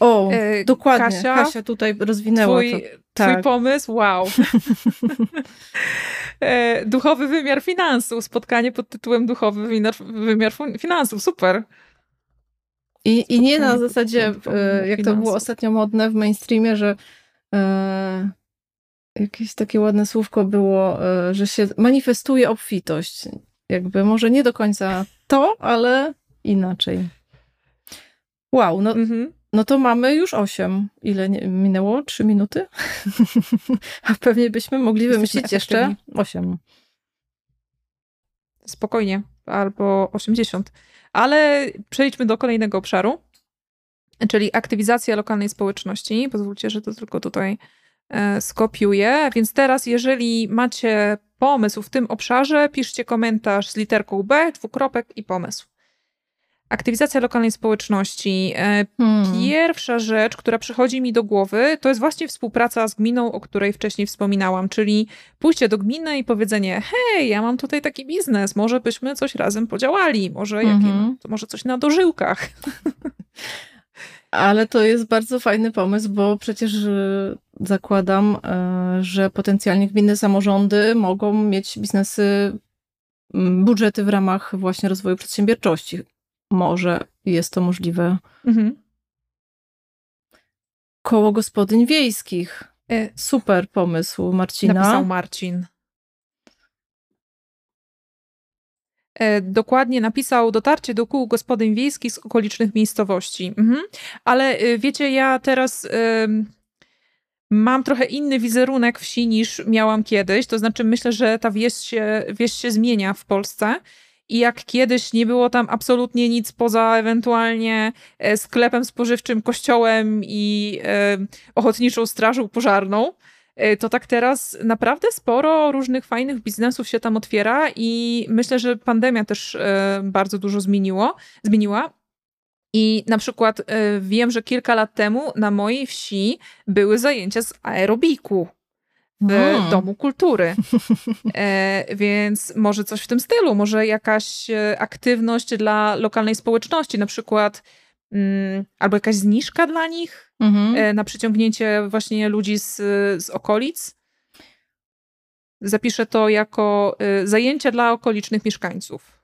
O, e, dokładnie. Kasia, Kasia tutaj rozwinęła twój, to. Tak. Twój pomysł, wow. e, duchowy wymiar finansów. Spotkanie pod tytułem Duchowy wymiar, wymiar finansów. Super. I, I nie na zasadzie, e, jak to było ostatnio modne w mainstreamie, że e, jakieś takie ładne słówko było, e, że się manifestuje obfitość. Jakby może nie do końca to, ale inaczej. Wow, no, mhm. no to mamy już osiem. Ile nie, minęło? Trzy minuty? A pewnie byśmy mogli wymyślić jeszcze osiem. Spokojnie, albo osiemdziesiąt. Ale przejdźmy do kolejnego obszaru, czyli aktywizacja lokalnej społeczności. Pozwólcie, że to tylko tutaj e, skopiuję. Więc teraz, jeżeli macie pomysł w tym obszarze, piszcie komentarz z literką B, dwukropek i pomysł. Aktywizacja lokalnej społeczności. E, hmm. Pierwsza rzecz, która przychodzi mi do głowy, to jest właśnie współpraca z gminą, o której wcześniej wspominałam, czyli pójście do gminy i powiedzenie: Hej, ja mam tutaj taki biznes, może byśmy coś razem podziałali, może, mhm. może coś na dożyłkach. Ale to jest bardzo fajny pomysł, bo przecież e, zakładam, e, że potencjalnie gminy, samorządy mogą mieć biznesy, budżety w ramach właśnie rozwoju przedsiębiorczości może jest to możliwe. Mhm. Koło gospodyń wiejskich. E, Super pomysł Marcina. Napisał Marcin. E, dokładnie napisał dotarcie do kół gospodyń wiejskich z okolicznych miejscowości. Mhm. Ale e, wiecie, ja teraz mam trochę inny wizerunek wsi niż miałam kiedyś. To znaczy, myślę, że ta wieś się, wieś się zmienia w Polsce i jak kiedyś nie było tam absolutnie nic poza ewentualnie e, sklepem spożywczym, kościołem i e, ochotniczą strażą pożarną, e, to tak teraz naprawdę sporo różnych fajnych biznesów się tam otwiera i myślę, że pandemia też bardzo dużo zmieniło, zmieniła. I na przykład wiem, że kilka lat temu na mojej wsi były zajęcia z aerobiku hmm. Domu Kultury. E, więc może coś w tym stylu, może jakaś e, aktywność dla lokalnej społeczności, na przykład mm, albo jakaś zniżka dla nich mhm. e, na przyciągnięcie właśnie ludzi z, z okolic. Zapiszę to jako e, zajęcia dla okolicznych mieszkańców.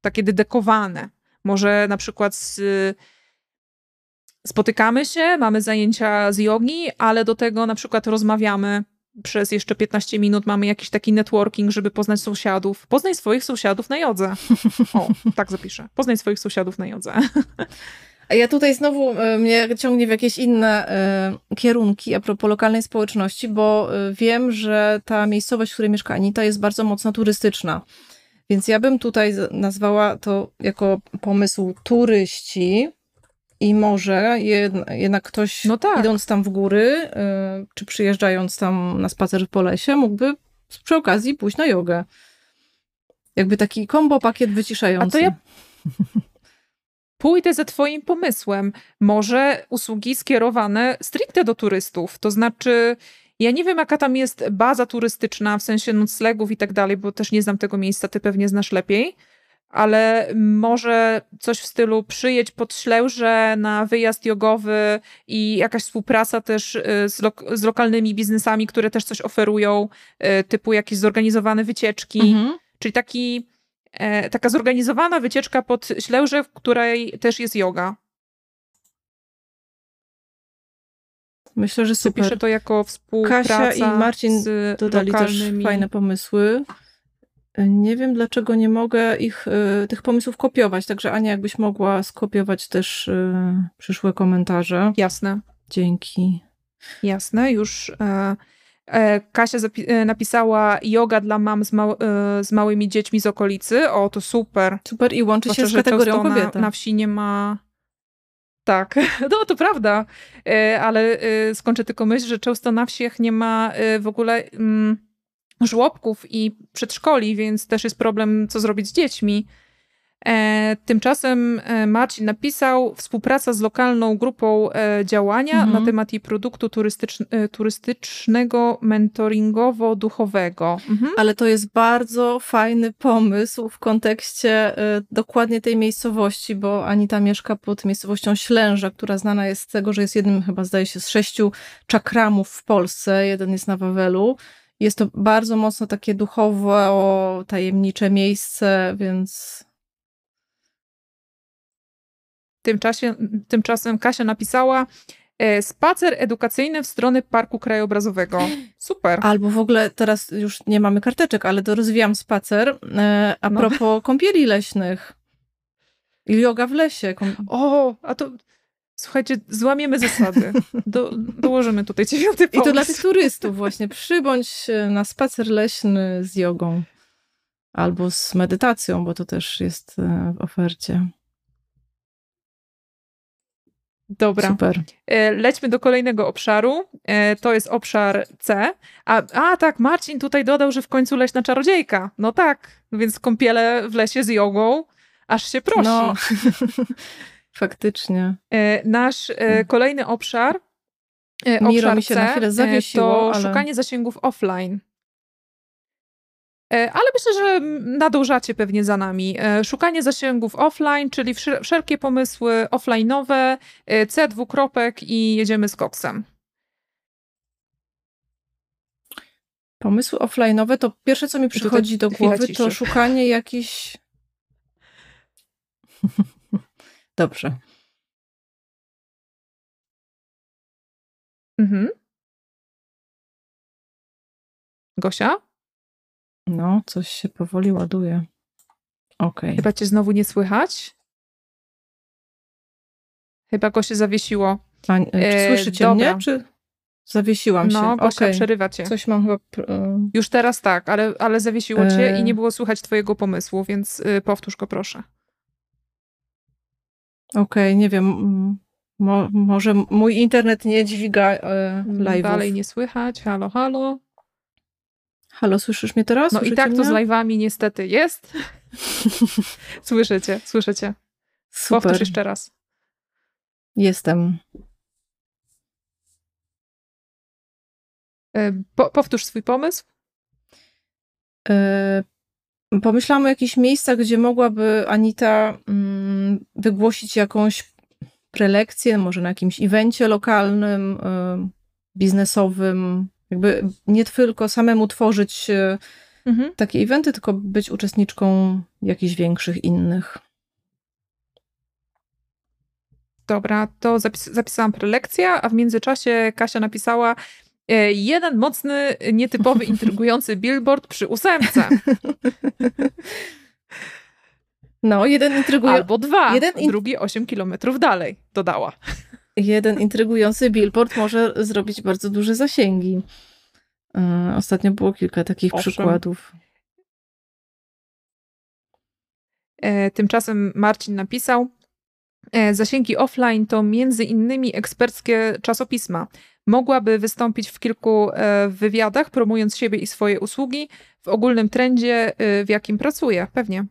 Takie dedykowane. Może na przykład z, spotykamy się, mamy zajęcia z jogi, ale do tego na przykład rozmawiamy przez jeszcze 15 minut mamy jakiś taki networking, żeby poznać sąsiadów. Poznaj swoich sąsiadów na jodze. O, tak zapiszę. Poznaj swoich sąsiadów na jodze. A ja tutaj znowu e, mnie ciągnie w jakieś inne y, kierunki a propos lokalnej społeczności, bo y, wiem, że ta miejscowość, w której mieszka Anita jest bardzo mocno turystyczna. Więc ja bym tutaj nazwała to jako pomysł turyści, i może jednak ktoś, no tak. idąc tam w góry, y, czy przyjeżdżając tam na spacer po lesie, mógłby przy okazji pójść na jogę. Jakby taki kombo pakiet wyciszający. A to ja pójdę za Twoim pomysłem. Może usługi skierowane stricte do turystów. To znaczy, ja nie wiem, jaka tam jest baza turystyczna, w sensie noclegów i tak dalej, bo też nie znam tego miejsca, ty pewnie znasz lepiej ale może coś w stylu przyjedź pod Ślęże na wyjazd jogowy i jakaś współpraca też y, z, lo z lokalnymi biznesami, które też coś oferują, y, typu jakieś zorganizowane wycieczki, mhm. czyli taki, e, taka zorganizowana wycieczka pod Ślęże, w której też jest yoga. Myślę, że super. Piszę to jako współpraca Kasia i Marcin dodali lokalnymi... też fajne pomysły. Nie wiem, dlaczego nie mogę ich, y, tych pomysłów kopiować, także Ania, jakbyś mogła skopiować też y, przyszłe komentarze. Jasne. Dzięki. Jasne, już e, e, Kasia e, napisała yoga dla mam z, mał, z, małymi dziećmi z okolicy. O, to super. Super i łączy się z kategorią kobieta. Na, na wsi nie ma... Tak, no to prawda, ale skończę tylko myśl, że często na wsiach nie ma w ogóle mm, żłobków i przedszkoli, więc też jest problem, co zrobić z dziećmi. E, tymczasem e, Marcin napisał współpraca z lokalną grupą e, działania mhm. na temat jej produktu turystycz, e, turystycznego, mentoringowo-duchowego. Mhm. Ale to jest bardzo fajny pomysł w kontekście e, dokładnie tej miejscowości, bo Anita mieszka pod miejscowością Ślęża, która znana jest z tego, że jest jednym chyba zdaje się z sześciu czakramów w Polsce. Jeden jest na Wawelu. Jest to bardzo mocno takie duchowo, tajemnicze miejsce, więc. Tymczasie, tymczasem Kasia napisała e, spacer edukacyjny w stronę Parku Krajobrazowego. Super. Albo w ogóle teraz już nie mamy karteczek, ale to rozwijam spacer. E, a no. propos kąpieli leśnych. Yoga w lesie. O, a to Słuchajcie, złamiemy zasady. Do, dołożymy tutaj dziewiąty pomysł. I to dla tych turystów właśnie. Przybądź na spacer leśny z jogą. Albo z medytacją, bo to też jest e, w ofercie. Dobra. Super. E, lećmy do kolejnego obszaru. E, to jest obszar C. A, a tak, Marcin tutaj dodał, że w końcu leśna czarodziejka. No tak, więc kąpiele w lesie z jogą aż się prosi. No. Faktycznie. E, nasz e, hmm. kolejny obszar, e, Miro obszar mi się C, na chwilę zawiesiło, to ale... szukanie zasięgów offline. Ale myślę, że nadążacie pewnie za nami. Szukanie zasięgów offline, czyli wszelkie pomysły offline'owe, C dwukropek i jedziemy z koksem. Pomysły offline'owe to pierwsze, co mi przychodzi do głowy, to szukanie jakichś Dobrze. Mhm. Gosia? No, coś się powoli ładuje. Okej. Chyba cię znowu nie słychać? Chyba go się zawiesiło. A, czy e, słyszycie e, mnie, czy zawiesiłam się? No, Gosia, okay. przerywa cię. Coś mam chyba... Już teraz tak, ale, ale zawiesiło cię e... i nie było słychać twojego pomysłu, więc powtórz go proszę. Okej, okay, nie wiem. Mo, może mój internet nie dźwiga e, live'ów. Dalej nie słychać. Halo, halo. Halo, słyszysz mnie teraz? No Słyszycie i tak mnie? to z live'ami niestety jest. słyszycie, słyszycie. Super. Powtórz jeszcze raz. Jestem. E, po, powtórz swój pomysł. E, Pomyślałam o jakichś miejscach, gdzie mogłaby Anita mm, wygłosić jakąś prelekcję, może na jakimś evencie lokalnym, y, biznesowym, jakby nie tylko samemu tworzyć y, mhm. takie eventy, tylko być uczestniczką jakichś większych innych. Dobra, to zapis zapisałam prelekcję, a w międzyczasie Kasia napisała, jeden mocny, nietypowy, intrygujący billboard przy ósemce. No, jeden intrygujący. Albo dwa, jeden in... drugi 8 kilometrów dalej, dodała. Jeden intrygujący billboard może zrobić bardzo duże zasięgi. E, ostatnio było kilka takich Owszem. przykładów. E, tymczasem Marcin napisał, Zasięgi offline to między innymi eksperckie czasopisma, Mogłaby wystąpić w kilku e, wywiadach, promując siebie i swoje usługi w ogólnym trendzie, e, w jakim pracuje, pewnie.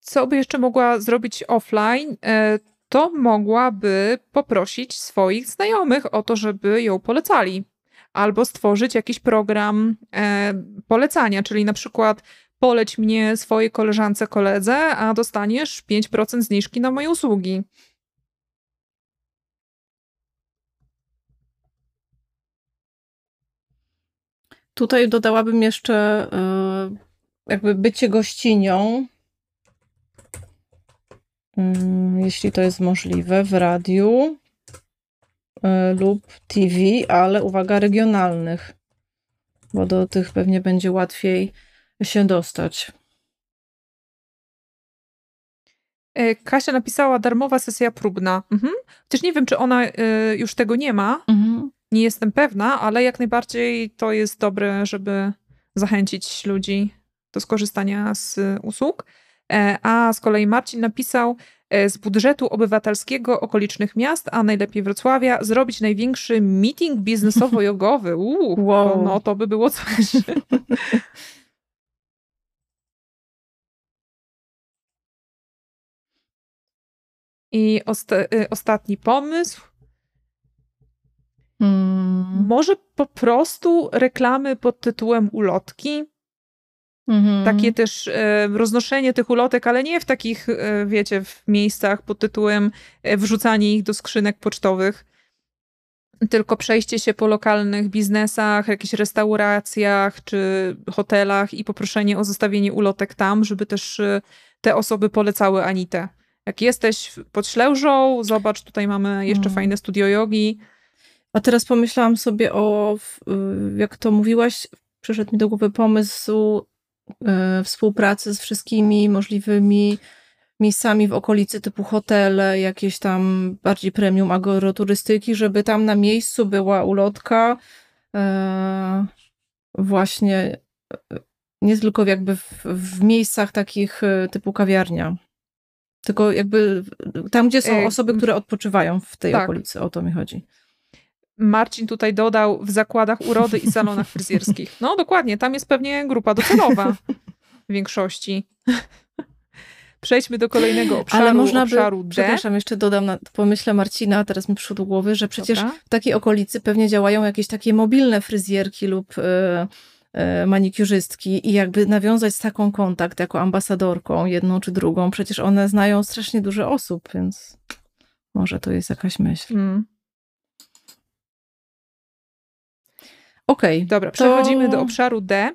Co by jeszcze mogła zrobić offline? E, to mogłaby poprosić swoich znajomych o to, żeby ją polecali. albo stworzyć jakiś program e, polecania, czyli na przykład poleć mnie swojej koleżance, koledze, a dostaniesz 5% zniżki na moje usługi. Tutaj dodałabym jeszcze y, jakby bycie gościnią, mm, jeśli to jest możliwe, w radiu y, lub TV, ale uwaga, regionalnych, bo do tych pewnie będzie łatwiej się dostać. E, Kasia napisała darmowa sesja próbna. Mhm. Chociaż nie wiem, czy ona y, już tego nie ma. Mhm. Nie jestem pewna, ale jak najbardziej to jest dobre, żeby zachęcić ludzi do skorzystania z usług. E, a z kolei Marcin napisał, z budżetu obywatelskiego okolicznych miast, a najlepiej Wrocławia, zrobić największy meeting biznesowo-jogowy. Uuu, wow. no to by było coś. I osta y, ostatni pomysł. Hmm. Może po prostu reklamy pod tytułem ulotki. Mhm. Takie też e, roznoszenie tych ulotek, ale nie w takich, e, wiecie, w miejscach pod tytułem e, wrzucanie ich do skrzynek pocztowych, tylko przejście się po lokalnych biznesach, jakichś restauracjach czy hotelach i poproszenie o zostawienie ulotek tam, żeby też te osoby polecały Anitę. Jak jesteś pod Ślężą, zobacz, tutaj mamy jeszcze mhm. fajne studio jogi. A teraz pomyślałam sobie o, jak to mówiłaś, przyszedł mi do głowy pomysł E, współpracy z wszystkimi możliwymi miejscami w okolicy typu hotele, jakieś tam bardziej premium agroturystyki, żeby tam na miejscu była ulotka e, właśnie e, nie tylko jakby w, w miejscach takich typu kawiarnia, tylko jakby tam, gdzie są osoby, które odpoczywają w tej tak. okolicy. O to mi chodzi. Marcin tutaj dodał w zakładach urody i salonach fryzjerskich. No dokładnie, tam jest pewnie grupa docelowa w większości. Przejdźmy do kolejnego obszaru, Ale można obszaru by, D. Przepraszam, jeszcze dodam na pomyśle Marcina, teraz mi przyszło do głowy, że przecież Dobra. w takiej okolicy pewnie działają jakieś takie mobilne fryzjerki lub y, y, manikiurzystki i jakby nawiązać z taką kontakt jako ambasadorką, jedną czy drugą, przecież one znają strasznie dużo osób, więc może to jest jakaś myśl. Mm. Okej. Okay, Dobra, przechodzimy to... do obszaru D,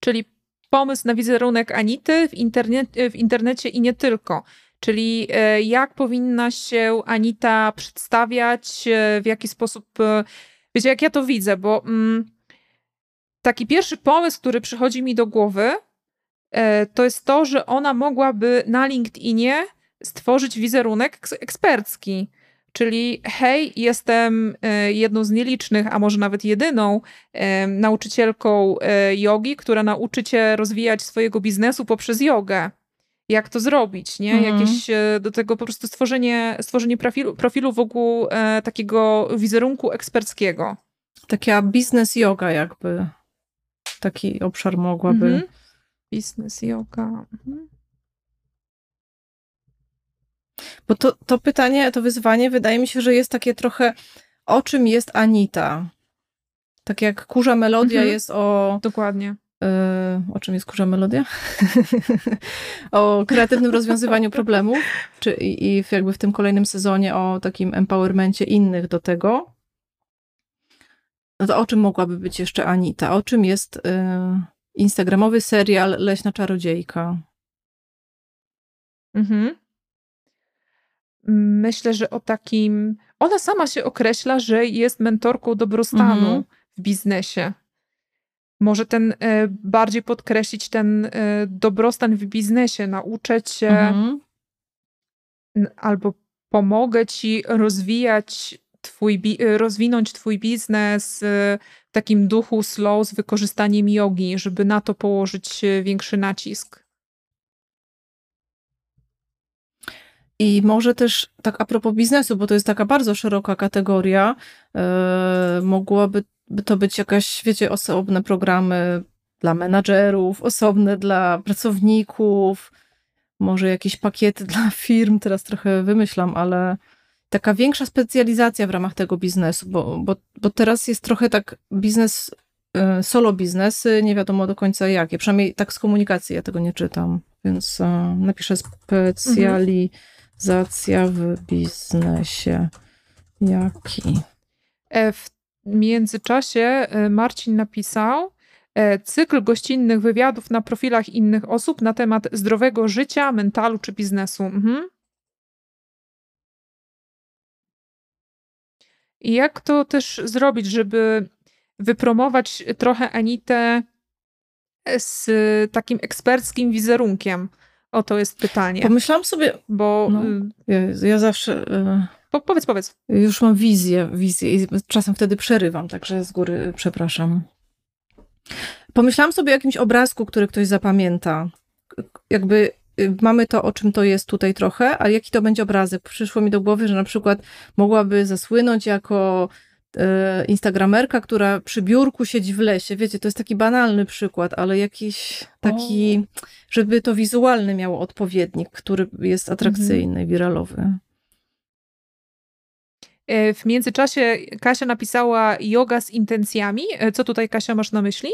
czyli pomysł na wizerunek Anity w, w internecie i nie tylko. Czyli e, jak powinna się Anita przedstawiać, e, w jaki sposób. E, wiecie, jak ja to widzę, bo mm, taki pierwszy pomysł, który przychodzi mi do głowy, to jest to, że ona mogłaby na LinkedInie stworzyć wizerunek ekspercki. Czyli hej, jestem e, jedną z nielicznych, a może nawet jedyną e, nauczycielką e, jogi, która nauczy cię rozwijać swojego biznesu poprzez jogę. Jak to zrobić, nie? Mhm. Jakieś do tego po prostu stworzenie, stworzenie profilu, profilu wokół takiego wizerunku eksperckiego. Taka biznes yoga jakby. Taki obszar mogłaby. Mhm. Biznes yoga. Mhm. Bo to, to pytanie, to wyzwanie wydaje mi się, że jest takie trochę o czym jest Anita. Tak jak kurza melodia mhm. jest o. Dokładnie. Y, o czym jest kurza melodia? o kreatywnym rozwiązywaniu problemów, czy i, i jakby w tym kolejnym sezonie o takim empowermencie innych do tego. No to o czym mogłaby być jeszcze Anita? O czym jest y, instagramowy serial Leśna Czarodziejka? Mhm myślę, że o takim. Ona sama się określa, że jest mentorką dobrostanu mhm. w biznesie. Może ten e, bardziej podkreślić ten e, dobrostan w biznesie, nauczę cię mhm. albo pomogę ci rozwijać twój, e, rozwinąć twój biznes w takim duchu slow z wykorzystaniem jogi, żeby na to położyć większy nacisk. I może też tak a propos biznesu, bo to jest taka bardzo szeroka kategoria, yy, mogłoby to być jakaś, wiecie, osobne programy dla menadżerów, osobne dla pracowników, może jakieś pakiety dla firm, teraz trochę wymyślam, ale taka większa specjalizacja w ramach tego biznesu, bo, bo, bo teraz jest trochę tak biznes, e, solo biznes, nie wiadomo do końca jakie. Przynajmniej tak z komunikacji ja tego nie czytam, więc e, napiszę specjalizacja w biznesie. Jaki? E, w międzyczasie Marcin napisał, cykl gościnnych wywiadów na profilach innych osób na temat zdrowego życia, mentalu czy biznesu. Mhm. I jak to też zrobić, żeby wypromować trochę Anitę z takim eksperckim wizerunkiem? O to jest pytanie. Pomyślałam sobie, bo no, y, ja, ja, zawsze. Po, powiedz, powiedz. Już mam wizję, wizję i czasem wtedy przerywam, także z góry przepraszam. Pomyślałam sobie o jakimś obrazku, który ktoś zapamięta. Jakby Y, mamy to, o czym to jest tutaj trochę, a jaki to będzie obrazek? Przyszło mi do głowy, że na przykład mogłaby zasłynąć jako e, instagramerka, która przy biurku siedzi w lesie. Wiecie, to jest taki banalny przykład, ale jakiś taki, o. żeby to wizualny miało odpowiednik, który jest atrakcyjny, mhm. wiralowy. E, w międzyczasie Kasia napisała yoga z intencjami. E, co tutaj Kasia masz na myśli?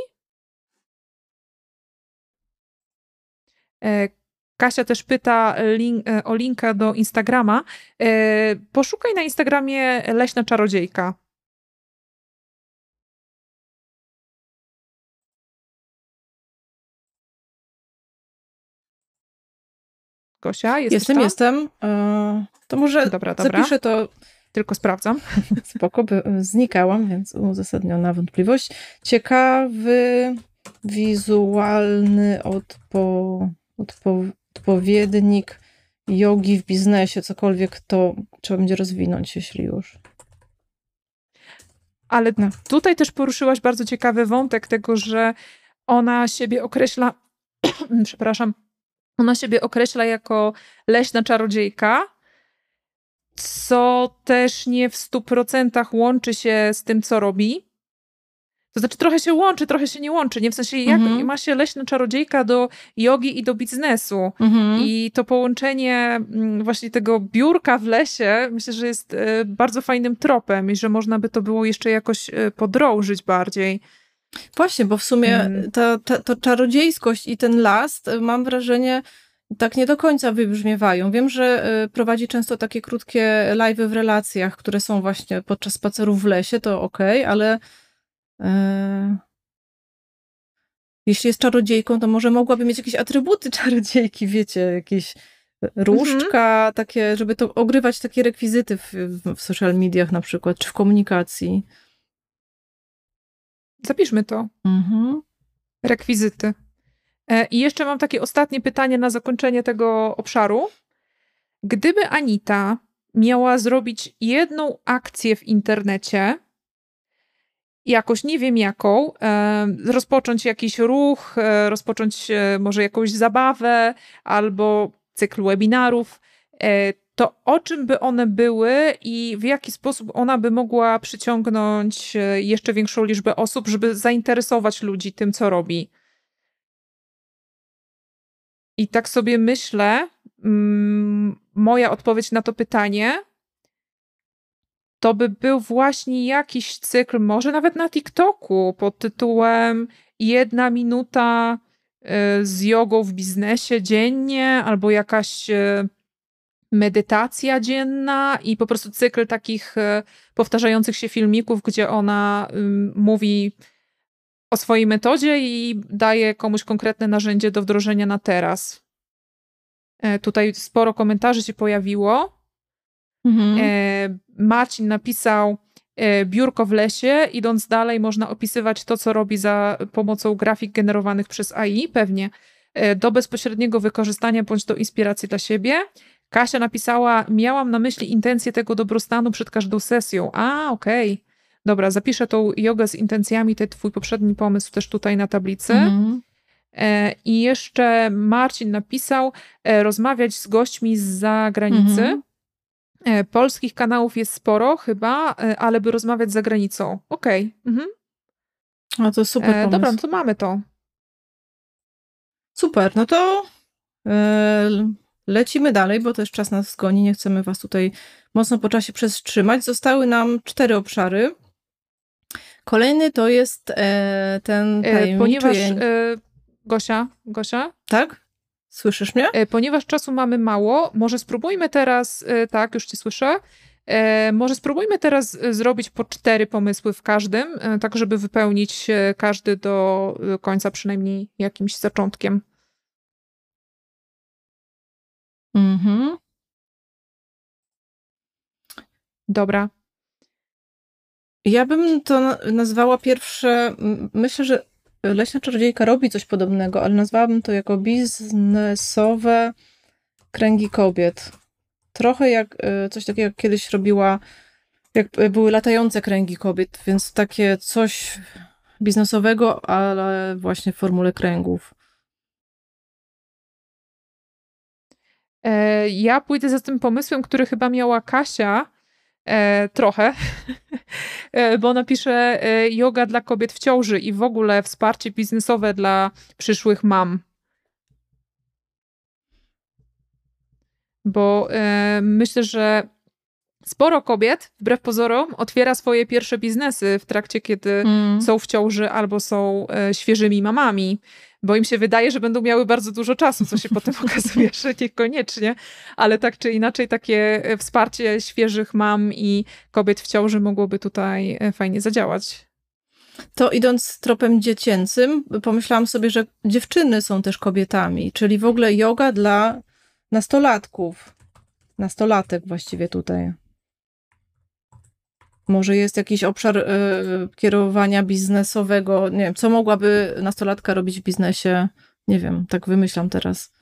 Kasia też pyta link, e, o linka do Instagrama. E, poszukaj na Instagramie Leśna Czarodziejka. Gosia, Jestem, jestem. E, to może dobra, dobra. zapiszę to. Tylko sprawdzam. Spoko, by znikałam, więc uzasadniona wątpliwość. Ciekawy, wizualny odpo, odpo, odpowiednik jogi w biznesie, cokolwiek to trzeba będzie rozwinąć, jeśli już. Ale no. tutaj też poruszyłaś bardzo ciekawy wątek tego, że ona siebie określa, przepraszam, ona siebie określa jako leśna czarodziejka, co też nie w stu procentach łączy się z tym, co robi. To znaczy trochę się łączy, trochę się nie łączy. Nie w sensie, jak mhm. ma się leśna czarodziejka do jogi i do biznesu. Mhm. I to połączenie mm, właśnie tego biurka w lesie, myślę, że jest e, bardzo fajnym tropem i że można by to było jeszcze jakoś e, podrążyć bardziej. Właśnie, bo w sumie mhm. ta, ta, to czarodziejskość i ten last, e, mam wrażenie, tak nie do końca wybrzmiewają. Wiem, że prowadzi często takie krótkie live w relacjach, które są właśnie podczas spacerów w lesie, to ok, ale E, jeśli jest czarodziejką, to może mogłaby mieć jakieś atrybuty czarodziejki, wiecie, jakieś różdżka, mhm. takie, żeby to ogrywać takie rekwizyty w, w social mediach na przykład, czy w komunikacji. Zapiszmy to. Mhm. Rekwizyty. E, I jeszcze mam takie ostatnie pytanie na zakończenie tego obszaru. Gdyby Anita miała zrobić jedną akcję w internecie, jakoś, nie wiem jaką, rozpocząć jakiś ruch, e, rozpocząć e, może jakąś zabawę albo cykl webinarów, e, to o czym by one były i w jaki sposób ona by mogła przyciągnąć jeszcze większą liczbę osób, żeby zainteresować ludzi tym, co robi. I tak sobie myślę, mm, moja odpowiedź na to pytanie to by był właśnie jakiś cykl, może nawet na TikToku pod tytułem Jedna minuta e, z jogą w biznesie dziennie, albo jakaś e, medytacja dzienna i po prostu cykl takich e, powtarzających się filmików, gdzie ona mówi o swojej metodzie i daje komuś konkretne narzędzie do wdrożenia na teraz. Tutaj sporo komentarzy się pojawiło. Mhm. E, Marcin napisał e, biurko w lesie. Idąc dalej, można opisywać to, co robi za pomocą grafik generowanych przez AI, pewnie e, do bezpośredniego wykorzystania bądź do inspiracji dla siebie. Kasia napisała: Miałam na myśli intencję tego dobrostanu przed każdą sesją. A, okej. Okay. Dobra, zapiszę tą jogę z intencjami, ten twój poprzedni pomysł też tutaj na tablicy. Mhm. I jeszcze Marcin napisał: rozmawiać z gośćmi z zagranicy. Mhm. E, polskich kanałów jest sporo chyba, e, ale by rozmawiać z zagranicą. Okej. Okay. Mhm. A to super pomysł. E, dobra, no to mamy to. Super, no to lecimy dalej, bo też czas nas goni, nie chcemy was tutaj mocno po czasie przetrzymać. Zostały nam cztery obszary. Kolejny to jest ten tajemniczy... Ponieważ, Gosia, Gosia? Tak? Słyszysz mnie? E, ponieważ czasu mamy mało, może spróbujmy teraz, e, tak, już cię słyszę, e, może spróbujmy teraz zrobić po cztery pomysły w każdym, tak żeby wypełnić każdy do końca przynajmniej jakimś zaczątkiem. Mhm. Dobra. Ja bym to nazwała pierwsze, myślę, że Leśna Czarodziejka robi coś podobnego, ale nazwałabym to jako biznesowe kręgi kobiet. Trochę jak e, coś takiego, jak kiedyś robiła, jak były latające kręgi kobiet, więc takie coś biznesowego, ale właśnie w formule kręgów. E, ja pójdę za tym pomysłem, który chyba miała Kasia, E, trochę, e, bo napisze e, yoga dla kobiet w ciąży i w ogóle wsparcie biznesowe dla przyszłych mam. Bo e, myślę, że sporo kobiet, wbrew pozorom, otwiera swoje pierwsze biznesy w trakcie, kiedy mm. są w ciąży albo są e, świeżymi mamami bo im się wydaje, że będą miały bardzo dużo czasu, co się potem okazuje, że niekoniecznie, ale tak czy inaczej takie e, wsparcie świeżych mam i kobiet w ciąży mogłoby tutaj e, fajnie zadziałać. To idąc tropem dziecięcym, pomyślałam sobie, że dziewczyny są też kobietami, czyli w ogóle yoga dla nastolatków. Nastolatek właściwie tutaj. Może jest jakiś obszar y, kierowania biznesowego, nie wiem, co mogłaby nastolatka robić w biznesie? Nie wiem, tak wymyślam teraz.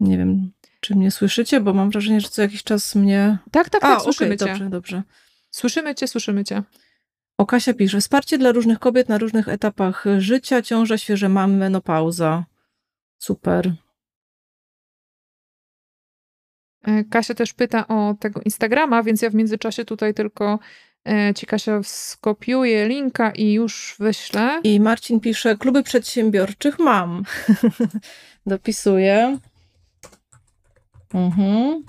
Nie wiem, czy mnie słyszycie, bo mam wrażenie, że co jakiś czas mnie... Tak, tak, tak, A, słyszymy okay, cię. Dobrze, dobrze. Słyszymy cię, słyszymy cię. O, Kasia pisze, wsparcie dla różnych kobiet na różnych etapach życia, ciąża, świeże mamy, menopauza. Super. E, Kasia też pyta o tego Instagrama, więc ja w międzyczasie tutaj tylko e, ci Kasia skopiuję linka i już wyślę. I Marcin pisze, kluby przedsiębiorczych mam. Dopisuję. Mhm.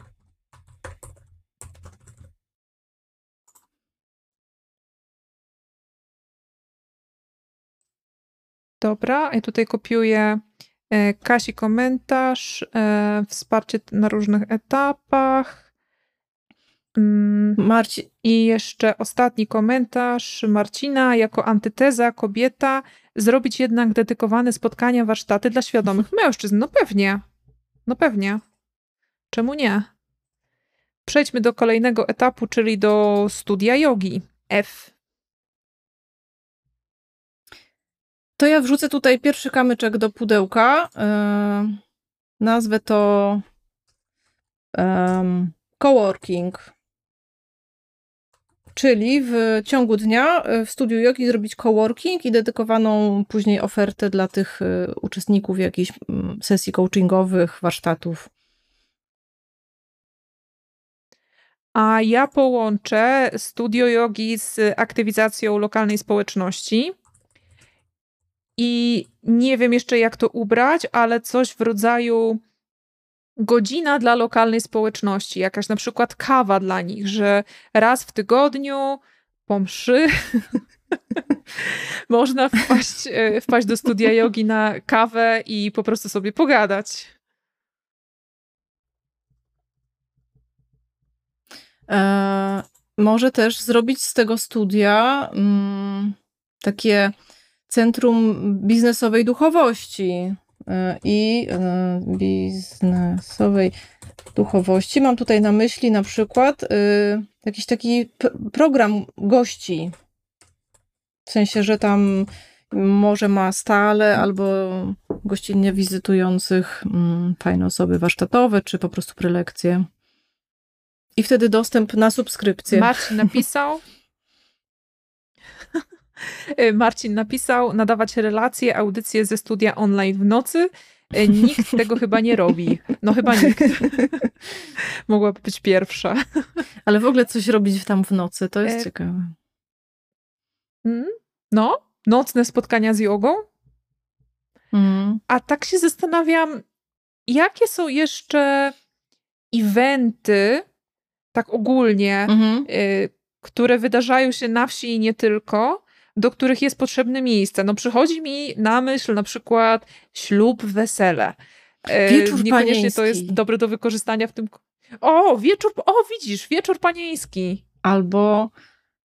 Dobra, ja tutaj kopiuję Kasi komentarz, e, wsparcie na różnych etapach. Mm, Marcin. I jeszcze ostatni komentarz Marcina jako antyteza kobieta zrobić jednak dedykowane spotkania, warsztaty dla świadomych mężczyzn. No pewnie. No pewnie. Czemu nie? Przejdźmy do kolejnego etapu, czyli do studia jogi. F. To ja wrzucę tutaj pierwszy kamyczek do pudełka. Yy, nazwę to um, coworking. Czyli w ciągu dnia e, w studiu jogi zrobić coworking i dedykowaną później ofertę dla tych e, uczestników jakichś sesji coachingowych, warsztatów. A ja połączę studio jogi z aktywizacją lokalnej społeczności i nie wiem jeszcze jak to ubrać, ale coś w rodzaju godzina dla lokalnej społeczności, jakaś na przykład kawa dla nich, że raz w tygodniu po mszy można wpaść, e, wpaść do studia jogi na kawę i po prostu sobie pogadać. E, może też zrobić z tego studia mm, takie Centrum Biznesowej Duchowości e, i e, biznesowej duchowości. Mam tutaj na myśli na przykład e, jakiś taki program gości. W sensie, że tam może ma stale albo gościnnie wizytujących mm, fajne osoby warsztatowe, czy po prostu prelekcje. I wtedy dostęp na subskrypcję. Marcin napisał, Y, Marcin napisał, nadawać relacje, audycje ze studia online w nocy. Y, nikt tego chyba nie robi. No chyba nikt. Mogłaby być pierwsza. Ale w ogóle coś robić tam w nocy, to jest e... ciekawe. Mm, no, nocne spotkania z jogą. Mm. A tak się zastanawiam, jakie są jeszcze eventy, tak ogólnie, mhm. y, które wydarzają się na wsi i nie tylko, do których jest potrzebne miejsce. No przychodzi mi na myśl na przykład ślub, wesele. Y, wieczór Niekoniecznie panieński. to jest dobre do wykorzystania w tym... O, wieczór, o widzisz, wieczór panieński. Albo...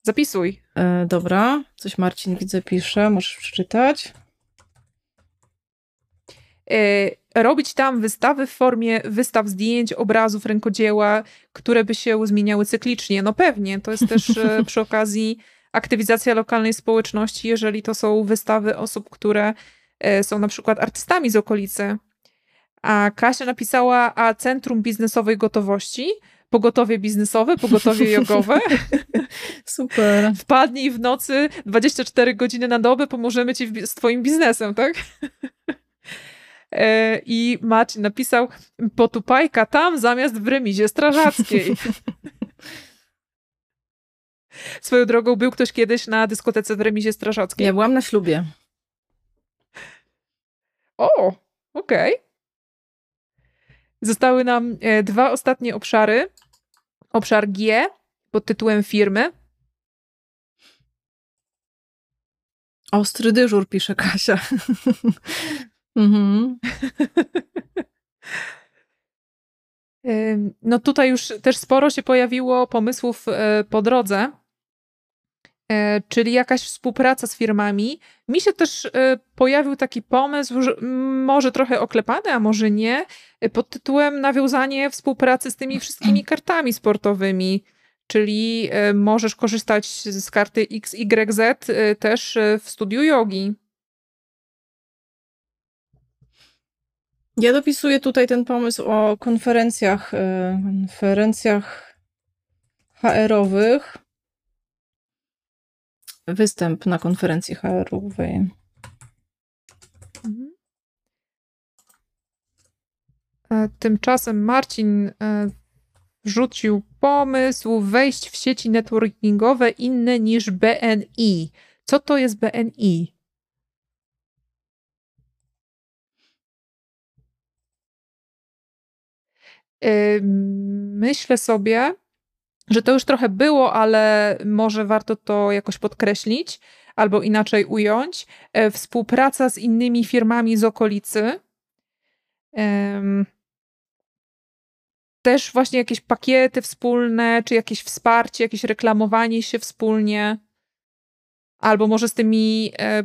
Zapisuj. E, dobra, coś Marcin widzę pisze, możesz przeczytać. E, robić tam wystawy w formie wystaw zdjęć, obrazów, rękodzieła, które by się zmieniały cyklicznie. No pewnie, to jest też e, przy okazji aktywizacja lokalnej społeczności, jeżeli to są wystawy osób, które e, są na przykład artystami z okolicy. A Kasia napisała, a Centrum Biznesowej Gotowości, pogotowie biznesowe, pogotowie jogowe. Super. Wpadnij w nocy 24 godziny na dobę, pomożemy ci z twoim biznesem, tak? E, I Maciej napisał potupajka tam zamiast w remizie strażackiej. Swoją drogą był ktoś kiedyś na dyskotece w remizie strażackiej. Ja byłam na ślubie. O, okej. Okay. Zostały nam e, dwa ostatnie obszary. Obszar G pod tytułem firmy. Ostry dyżur, pisze Kasia. Mhm. no tutaj już też sporo się pojawiło pomysłów e, po drodze, czyli jakaś współpraca z firmami. Mi się też e, pojawił taki pomysł, że może trochę oklepany, a może nie, pod tytułem nawiązanie współpracy z tymi wszystkimi kartami sportowymi. Czyli możesz korzystać z karty XYZ też w studiu jogi. Ja dopisuję tutaj ten pomysł o konferencjach, e, konferencjach HR-owych. Występ na konferencji HR-owej. Mhm. E, tymczasem Marcin e, wrzucił pomysł wejść w sieci networkingowe inne niż BNI. Co to jest BNI? myślę sobie, że to już trochę było, ale może warto to jakoś podkreślić albo inaczej ująć. E, współpraca z innymi firmami z okolicy. Też właśnie jakieś pakiety wspólne, czy jakieś wsparcie, jakieś reklamowanie się wspólnie, albo może z tymi e,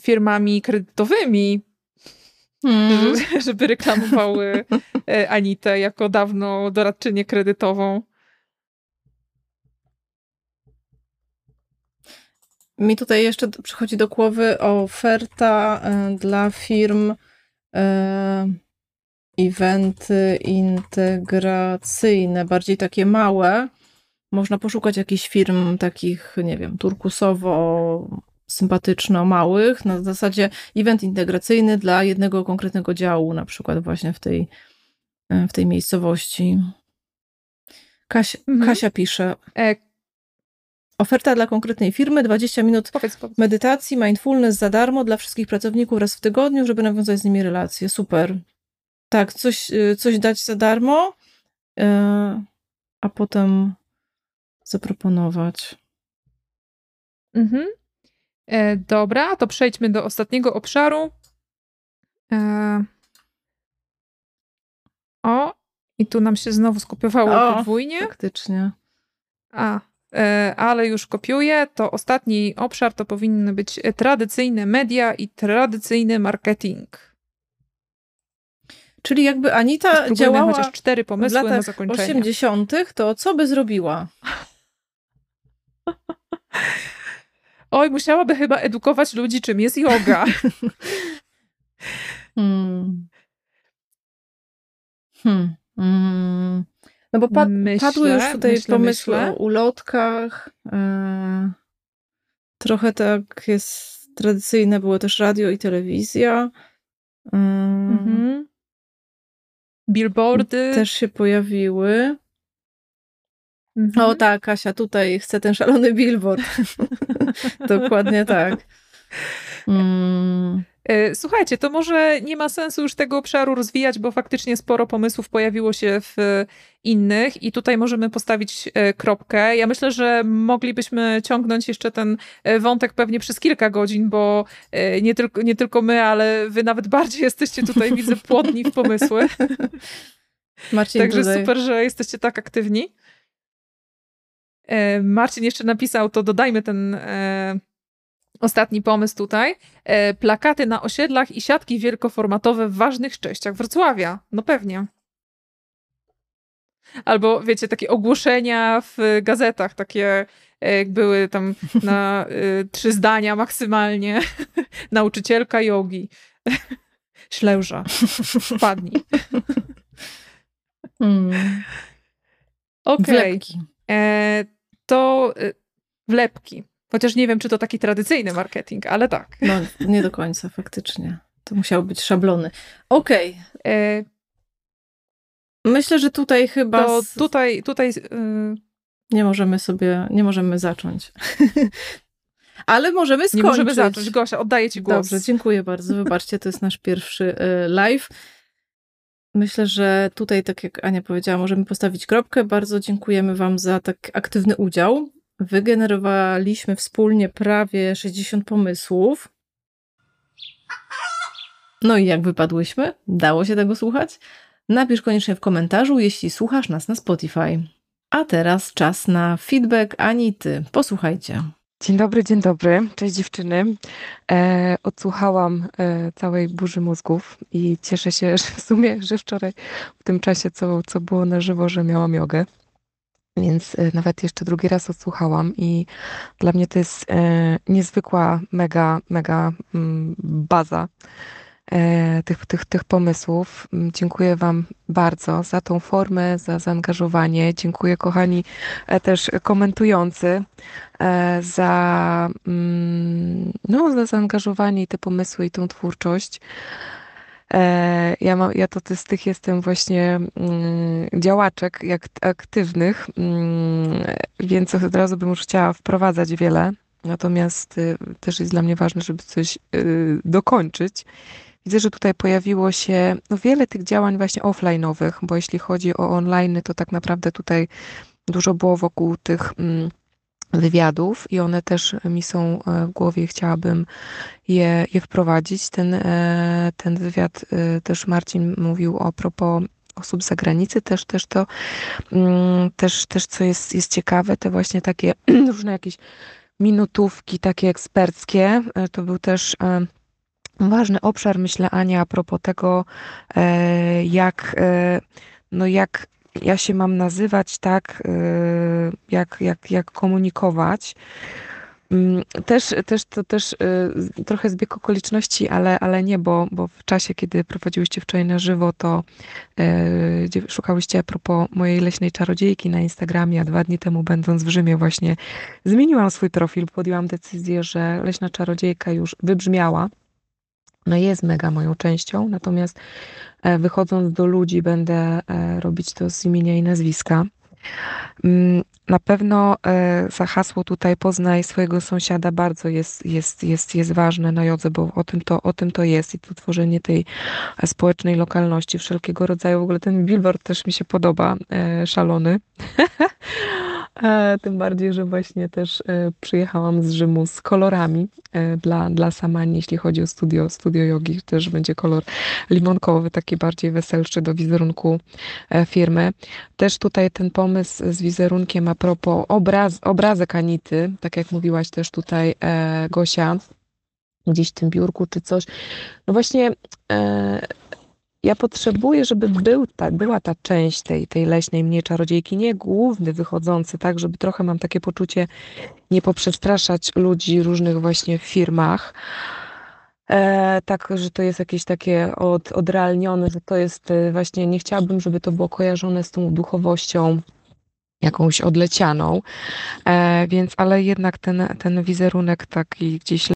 firmami kredytowymi, Hmm. żeby reklamowały e, Anitę jako dawno doradczynię kredytową. Mi tutaj jeszcze przychodzi do głowy oferta e, dla firm e, eventy integracyjne, bardziej takie małe. Można poszukać jakichś firm takich, nie wiem, turkusowo sympatyczno-małych, na zasadzie event integracyjny dla jednego konkretnego działu, na przykład właśnie w tej, e, w tej miejscowości. Kasia, mhm. Kasia pisze. Oferta dla konkretnej firmy, 20 minut powiedz, powiedz. medytacji, mindfulness za darmo dla wszystkich pracowników raz w tygodniu, żeby nawiązać z nimi relacje. Super. Tak, coś, e, coś dać za darmo, e, a potem zaproponować. Mhm. E, dobra, to przejdźmy do ostatniego obszaru. E, o, i tu nam się znowu skopiowało o, podwójnie. Faktycznie. A, ale już kopiuję. To ostatni obszar to powinny być tradycyjne media i tradycyjny marketing. Czyli jakby Anita działała chociaż cztery pomysły w latach na zakończenie. 80., to co by zrobiła? Oj, musiałaby chyba edukować ludzi, czym jest yoga. hmm. Hmm. Hmm. No bo pad myślę, padły już tutaj myślę, pomysły myślę. o ulotkach. Yy, trochę tak jest tradycyjne, było też radio i telewizja. Yy, mhm. Billboardy. Też się pojawiły. Mhm. O tak, Kasia, tutaj chcę ten szalony billboard. Dokładnie tak. Mm. E, słuchajcie, to może nie ma sensu już tego obszaru rozwijać, bo faktycznie sporo pomysłów pojawiło się w innych i tutaj możemy postawić e, kropkę. Ja myślę, że moglibyśmy ciągnąć jeszcze ten e, wątek pewnie przez kilka godzin, bo nie tylko, nie tylko my, ale wy nawet bardziej jesteście tutaj, widzę, płodni w pomysły. Marcin Także tutaj... super, że jesteście tak aktywni. Marcin jeszcze napisał, to dodajmy ten Ostatni pomysł tutaj. E, plakaty na osiedlach i siatki wielkoformatowe w ważnych częściach Wrocławia. No pewnie. Albo wiecie, takie ogłoszenia w gazetach, takie e, jak były tam na y, trzy zdania maksymalnie. Nauczycielka jogi. Śleuża. Wpadnij. Mm. Okej. Okay. E, to y, wlepki. Chociaż nie wiem, czy to taki tradycyjny marketing, ale tak. No, nie do końca, faktycznie. To musiały być szablony. Okej. Okay. E, myślę, że tutaj chyba. To tutaj. tutaj yy... Nie możemy sobie. Nie możemy zacząć. Ale możemy skończyć. Nie możemy zacząć. Gosia, oddaję Ci głos. Dobrze, dziękuję bardzo. Wybaczcie, to jest nasz pierwszy y, live. Myślę, że tutaj, tak jak Ania powiedziała, możemy postawić kropkę. Bardzo dziękujemy Wam za tak aktywny udział. Wygenerowaliśmy wspólnie prawie 60 pomysłów. No i jak wypadłyśmy? Dało się tego słuchać? Napisz koniecznie w komentarzu, jeśli słuchasz nas na Spotify. A teraz czas na feedback Anity. Posłuchajcie. Dzień dobry, dzień dobry. Cześć dziewczyny. E, odsłuchałam e, całej burzy mózgów i cieszę się, że w sumie, że wczoraj w tym czasie, co, co było na żywo, że miałam jogę. Więc e, nawet jeszcze drugi raz odsłuchałam i dla mnie to jest e, niezwykła, mega, mega mm, baza e, tych, tych, tych pomysłów. Mm, dziękuję Wam bardzo za tą formę, za zaangażowanie. Dziękuję kochani też komentujący za, mm, no, za zaangażowanie i te pomysły i tą twórczość. E, ja, mam, ja to z tych jestem właśnie mm, działaczek jak aktywnych, mm, więc od razu bym już chciała wprowadzać wiele. Natomiast y, też jest dla mnie ważne, żeby coś y, dokończyć. Widzę, że tutaj pojawiło się no, wiele tych działań właśnie offline'owych, bo jeśli chodzi o online, to tak naprawdę tutaj dużo było wokół tych mm, wywiadów i one też mi są e, w głowie. Chciałabym je, je wprowadzić. Ten, e, ten wywiad e, też Marcin mówił o propos osób z zagranicy, też, też to, mm, też, też co jest, jest ciekawe, te właśnie takie różne jakieś minutówki takie eksperckie, to był też ważny obszar, myślę Ania, a propos tego, jak, no jak ja się mam nazywać tak, y, jak, jak, jak komunikować. Mm, też, też to też y, trochę zbieg okoliczności, ale, ale nie, bo, bo w czasie, kiedy prowadziłyście wczoraj na żywo, to y, szukałyście a propos mojej leśnej czarodziejki na Instagramie, a dwa dni temu będąc w Rzymie właśnie zmieniłam swój profil, podjęłam decyzję, że leśna czarodziejka już wybrzmiała no jest mega moją częścią, natomiast e, wychodząc do ludzi będę e, robić to z imienia i nazwiska. Mm, na pewno e, za hasło tutaj poznaj swojego sąsiada bardzo jest, jest, jest, jest ważne na jodze, bo o tym, to, o tym to jest i to tworzenie tej społecznej lokalności wszelkiego rodzaju. W ogóle ten billboard też mi się podoba, szalony. E, tym bardziej, że właśnie też e, przyjechałam z Rzymu z kolorami e, dla, dla Samani, jeśli chodzi o studio, studio jogi, też będzie kolor limonkowy, taki bardziej weselszy do wizerunku firmy. Też tutaj ten pomysł z wizerunkiem a propos obraz, obrazek Anity, tak jak mówiłaś też tutaj Gosia, gdzieś w tym biurku czy coś. No właśnie ja potrzebuję, żeby był ta, była ta część tej, tej leśnej mnie czarodziejki, nie główny wychodzący, tak, żeby trochę mam takie poczucie nie poprzestraszać ludzi różnych właśnie w firmach. E, tak, że to jest jakieś takie od, odrealnione, że to jest e, właśnie, nie chciałabym, żeby to było kojarzone z tą duchowością jakąś odlecianą, e, więc ale jednak ten, ten wizerunek taki gdzieś